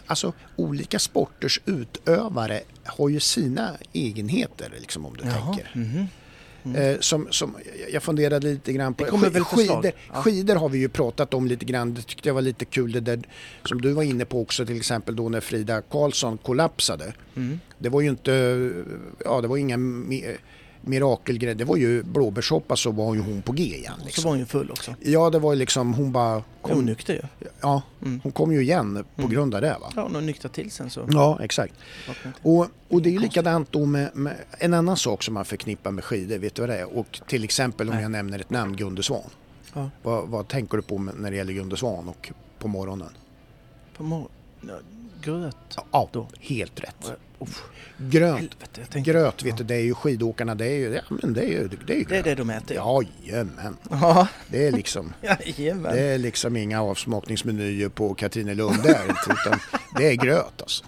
alltså olika sporters utövare har ju sina egenheter liksom om du
Jaha,
tänker.
mhm.
Eh, som, som, jag funderade lite grann på skidor,
Ja.
skidor har vi ju pratat om lite grann. Det tyckte jag var lite kul det där som du var inne på också till exempel då när Frida Karlsson kollapsade.
Mm.
Det var ju inte, ja det var inga mirakelgrej. Det var ju blåbärssoppa så var ju hon på G igen.
Så
Liksom.
var hon ju full också.
Ja, det var ju liksom hon bara... Kom,
Onykter ju.
ja,
Mm.
hon kom ju igen på
Mm.
grund av det va?
Ja, hon nyktrar till sen så.
Ja, exakt. Och, och det är ju likadant då med, med en annan sak som man förknippar med skidor, vet du vad det är? Och till exempel om
Nej.
jag nämner ett namn, Gunde Svan.
Ja.
Vad, vad tänker du på när det gäller Gunde Svan och på morgonen?
På morgonen. Gröt.
Ja,
Då.
helt rätt.
Uff,
Gröt,
helvete,
gröt vet
Ja.
du, det är ju skidåkarna, det är ju, ja, men det är ju, det är ju
Det är
gröt.
det de äter? ja.
Jajamän,
Ja,
det är liksom
jajamän.
Det är liksom inga avsmakningsmenyer på Katrinelund där, utan det är gröt alltså.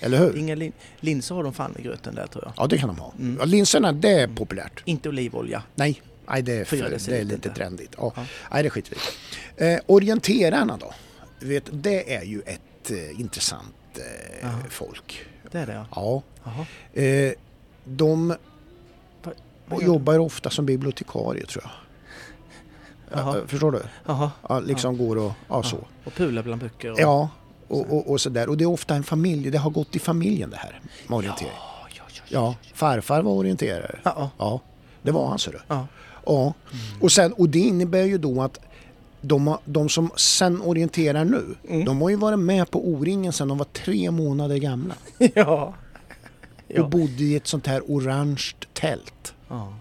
Eller hur?
Inga lin linser har de fan i gröten där tror jag.
Ja, det kan de ha.
Mm.
Ja, linserna, det är populärt.
Inte olivolja.
Nej, nej det är, för, det är
deciliter
lite
inte.
trendigt. Ja.
Ja.
Nej, det skiter vi eh, Orienterarna då? Vet, det är ju ett eh, intressant eh, folk.
Det är det ja.
Ja. Eh, de
gör
jobbar ofta som bibliotekarie tror jag. Ja, förstår du? Ja, liksom går och ja, så.
Och pula bland böcker. Och...
Ja, och, och, och sådär. Och det är ofta en familj, det har gått i familjen det här med orientering.
Ja, ja, ja.
Ja, farfar var orienterare.
Ja, ja.
Ja, det var han ser du.
ja.
Ja, och, sen, och det innebär ju då att de, de som sen orienterar nu,
Mm.
de har ju varit med på O-ringen sedan de var tre månader gamla.
ja.
Och
ja.
bodde i ett sånt här orange tält.
ja.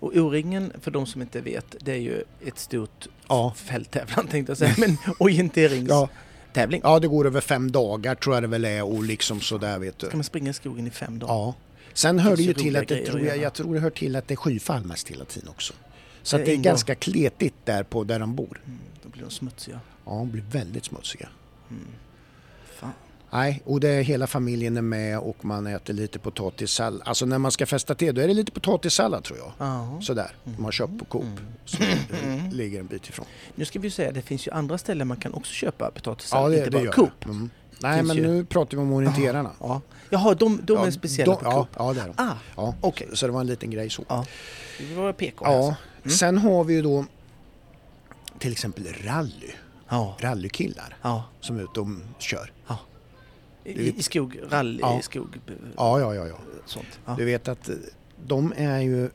Och O-ringen, för de som inte vet, det är ju ett stort
Ja.
fälttävlan tänkte jag säga, men orienteringstävling.
Ja. ja, det går över fem dagar tror jag det väl är och liksom sådär vet du.
Kan man springa i skogen i fem dagar?
Ja. Sen hör det
finns
ju till att det, tror jag, jag tror det hör till att det är skyfall mest hela tiden också. Så
Det
att det är ganska kletigt där på där de bor.
Mm, då blir de smutsiga.
Ja, de blir väldigt smutsiga.
Mm. Fan.
Nej, och det är hela familjen är med och man äter lite potatissallad. Alltså när man ska festa till då är det lite potatissallad tror jag.
Ja.
Sådär, man har köpt på Coop.
Mm.
Så det ligger en bit ifrån.
Nu ska vi säga, det finns ju andra ställen man kan också köpa
Ja,
potatissallad,
det,
inte
det
bara Coop.
Mm. Nej, men
ju.
nu pratar vi om orienterarna.
Ja. Jaha, de, de
Ja,
är speciella
de-
på Coop?
Ja, ja, det är de.
Ah,
Ja.
okej.
Så det var en liten grej så.
Ja. Det var PK
Ja,
alltså. Mm.
sen har vi ju då till exempel rally.
Ja.
Rallykillar
Ja.
som är ute och kör.
I, I skog, rally
Ja.
i skog, b-
Ja, ja, ja. ja.
sånt. Ja.
Du vet att eh, de är ju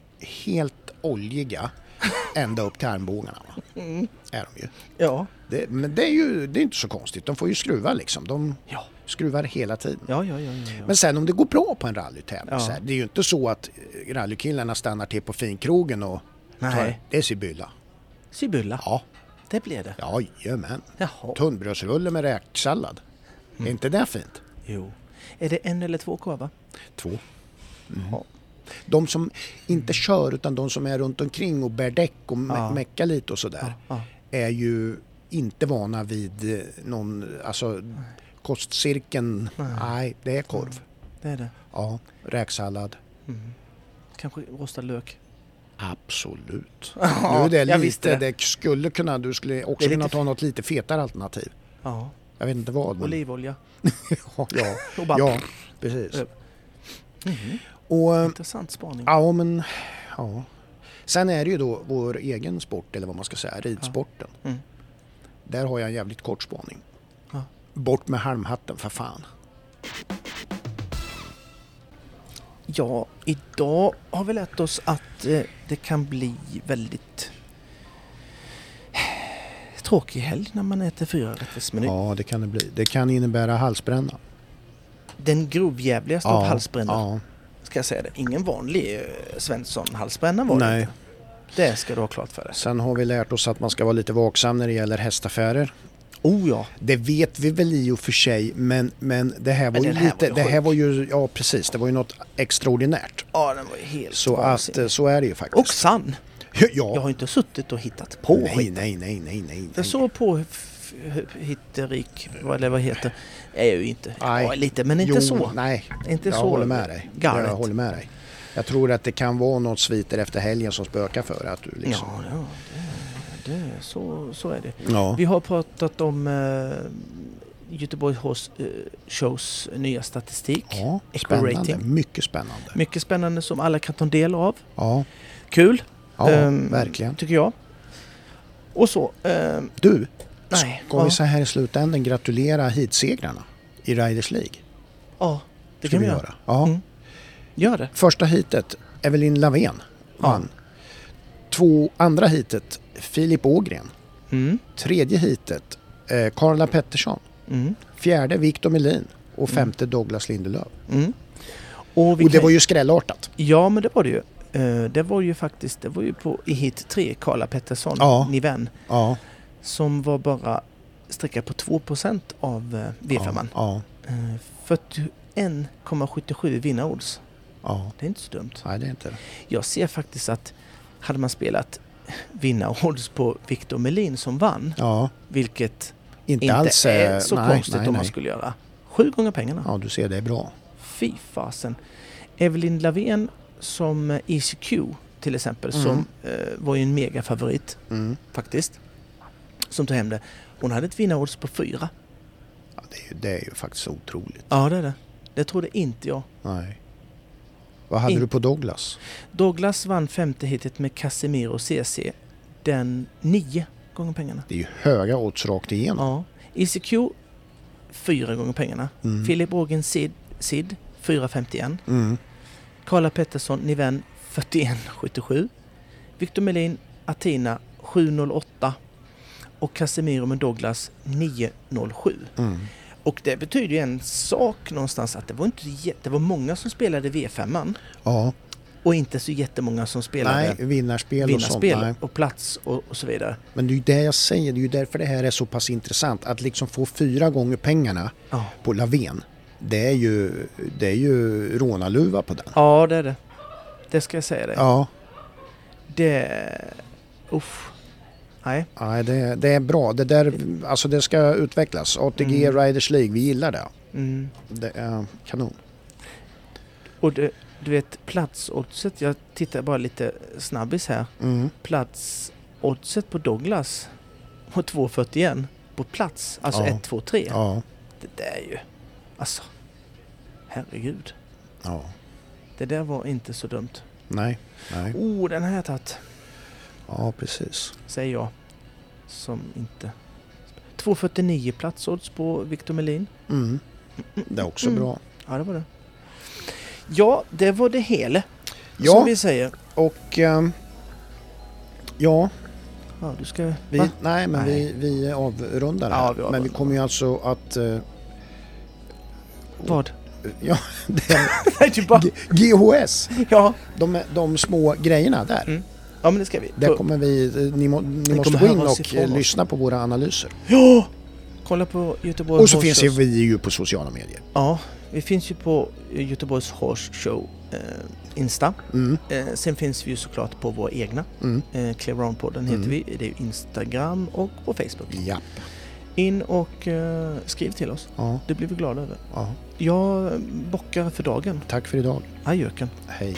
helt oljiga ända upp till armbågarna.
Mm.
Är de ju.
Ja.
Det, men det är ju det är inte så konstigt. De får ju skruva liksom. De
Ja.
skruvar hela tiden.
Ja, ja, ja, ja, ja.
Men sen om det går bra på en rallytävling
Ja.
så här, Det är ju inte så att eh, rallykillarna stannar till på finkrogen och
Nej.
det är Sibylla.
Sibylla,
Ja,
det blev det.
jajamän.
Jaha.
Tunnbrödsrulle med räksallad.
Mm.
Är inte det fint?
Jo. Är det en eller två korvar?
Två.
Ja.
De som inte kör utan de som är runt omkring och bär däck och me-
Ja.
meckar lite och sådär.
Ja.
är ju inte vana vid eh, någon, alltså kostcirkeln.
Nej.
Nej, det är korv.
Det är det.
Ja, räksallad.
Mm. Kanske rostad lök.
Absolut.
Ja,
nu är det
jag
lite,
visste
det.
det.
skulle kunna, du skulle också kunna ta något lite fetare alternativ.
Ja.
Jag vet inte vad. Men,
Olivolja.
ja, ja,
Och bara...
ja, precis.
Mhm.
Och eh,
Intressant spaning.
ja, men ja. Sen är det ju då vår egen sport, eller vad man ska säga, ridsporten.
Mm.
Där har jag en jävligt kort spaning.
Ja.
Bort med halmhatten för fan.
Ja, idag har vi lärt oss att eh, det kan bli väldigt tråkig helg när man äter fyra rättersmeny.
Ja, det kan det bli. Det kan innebära halsbränna.
Den grovjävligaste av halsbrännor,
Ja,
ska jag säga det. Ingen vanlig eh, Svensson-halsbränna var det
nej.
inte. Det ska du ha klart för dig.
Sen har vi lärt oss att man ska vara lite vaksam när det gäller hästaffärer.
Oh ja,
Det vet vi väl i och för sig, men, men det här var ju
här
lite...
var ju
det här var ju... Ja, precis. Det var ju något extraordinärt.
ja den var ju helt
Så att
vansinnig.
eh, så är det ju
Och
faktiskt.
sann! Jag
Ja.
har inte suttit och hittat på
Nej,
skit.
nej, nej, nej, nej.
Jag såg på Hitterik, eller vad heter är jag ju inte.
Nej.
Ja, lite, men inte
jo,
så.
Nej,
Inte
jag
så
håller med dig.
galet.
Jag håller med dig. Jag tror att det kan vara något sviter efter helgen som spökar för att du liksom...
Ja, ja det, så, så är det.
Ja.
Vi har pratat om eh, Göteborg Horse eh, Shows nya statistik.
Ja, spännande.
rating.
Mycket spännande.
Mycket spännande som alla kan ta del av.
Ja,
Kul,
ja
Ehm,
verkligen.
tycker jag. Och så, ehm,
Du,
nej.
ska
ja,
vi så här i slutändan gratulera heatsegrarna i Riders League?
ja, det
Ska
kan vi göra.
göra. Ja.
Mm. Gör det.
Första heatet Evelyn Lavén vann. Två andra hitet Filip Ågren.
Mm.
Tredje hitet eh, Karla Pettersson.
Mm.
Fjärde Victor Melin och femte Douglas Lindelöf.
Mm. Och,
Och det var ju skrällartat.
Ja, men det var det ju. Eh, Det var ju faktiskt, det var ju på i hit 3, Karla Pettersson,
Ja.
ni vän,
Ja,
som var bara sträcka på 2% av eh, V5.
ja,
Eh, 41,77 vinnarodds.
ja.
Det är inte så dumt.
Nej, det är inte.
Jag ser faktiskt att hade man spelat vinnarodds på Victor Melin som vann,
Ja,
vilket
inte,
inte
alls...
är
eh,
så
nej,
konstigt
nej,
om man
nej.
skulle göra. Sju gånger pengarna.
Ja, du ser, det är bra.
Fy fasen. Evelyn Lavén som ECQ till exempel,
Mm.
som eh, var ju en megafavorit
Mm.
faktiskt. Som tog hem det. Hon hade ett vinnarodds på fyra.
Ja, det, är ju, det är ju faktiskt otroligt.
Ja, det är det. Det trodde inte jag.
Nej. Vad hade
In-
du på Douglas?
Douglas vann femte hitet med Casemiro CC. Den nio gånger pengarna.
Det är ju höga odds rakt igenom.
Ja. ECQ fyra gånger pengarna.
Mm.
Filip Ågen Sid, Sid 451.
Mm.
Karla Pettersson Niven 4177. Victor Melin Athena 708. Och Casemiro med Douglas 907.
Mm.
Och det betyder ju en sak någonstans att det var inte det var många som spelade V5
Ja,
och inte så jättemånga som spelade
nej, vinnarspel och sånt.
vinnarspel
Nej.
och plats och, och så vidare.
Men det är ju det jag säger, det är ju därför det här är så pass intressant. Att liksom få fyra gånger pengarna
Ja.
på Lavén. Det är ju, det är ju rånarluva på den.
ja, det är det. Det ska jag säga dig.
Ja,
Det... Uff. Nej.
nej, det, det är bra. Det där, alltså det ska utvecklas. ATG
Mm.
Riders League, vi gillar det.
Mm.
Det är kanon.
Och det, du vet platsoddset, jag tittar bara lite snabbis här.
Mm.
Platsoddset på Douglas på 2,41 på plats, alltså
Ja.
1, 2, 3.
Ja,
Det där är ju... Alltså, herregud.
ja.
Det där var inte så dumt.
Nej, nej.
Oh, den har jag tagit,
Ja, precis.
säger jag. Som inte... 2,49 platsodds på Victor Melin.
Mm. Det är också
Mm.
bra.
Ja, det var det. Ja, det var det hela. Som
Ja,
vi säger.
och... ehm, ja,
Ja, du ska...
vi,
Va?
nej men
Nej.
Vi, vi avrundar det
Ja,
här.
vi
Men
avrundar.
vi kommer ju alltså att... eh,
Vad?
ja, det GHS,
Ja.
de, de små grejerna där.
Mm. Ja, men det ska vi.
Där kommer vi, eh, ni, må, ni
kommer
måste gå in och lyssna på våra analyser.
Ja! Kolla på Göteborg
Och så
Horse
finns ju vi ju på sociala medier.
Ja, vi finns ju på eh, Göteborgs Horse Show eh, Insta.
Mm,
Eh, sen finns vi ju såklart på vår egna.
mm,
Eh, Clear Round-podden heter
Mm.
vi. Det är Instagram och på Facebook.
ja,
In och eh, skriv till oss.
ja,
Det blir vi glada över.
ja.
Jag bockar för dagen.
Tack för idag.
Adjöken.
Hej.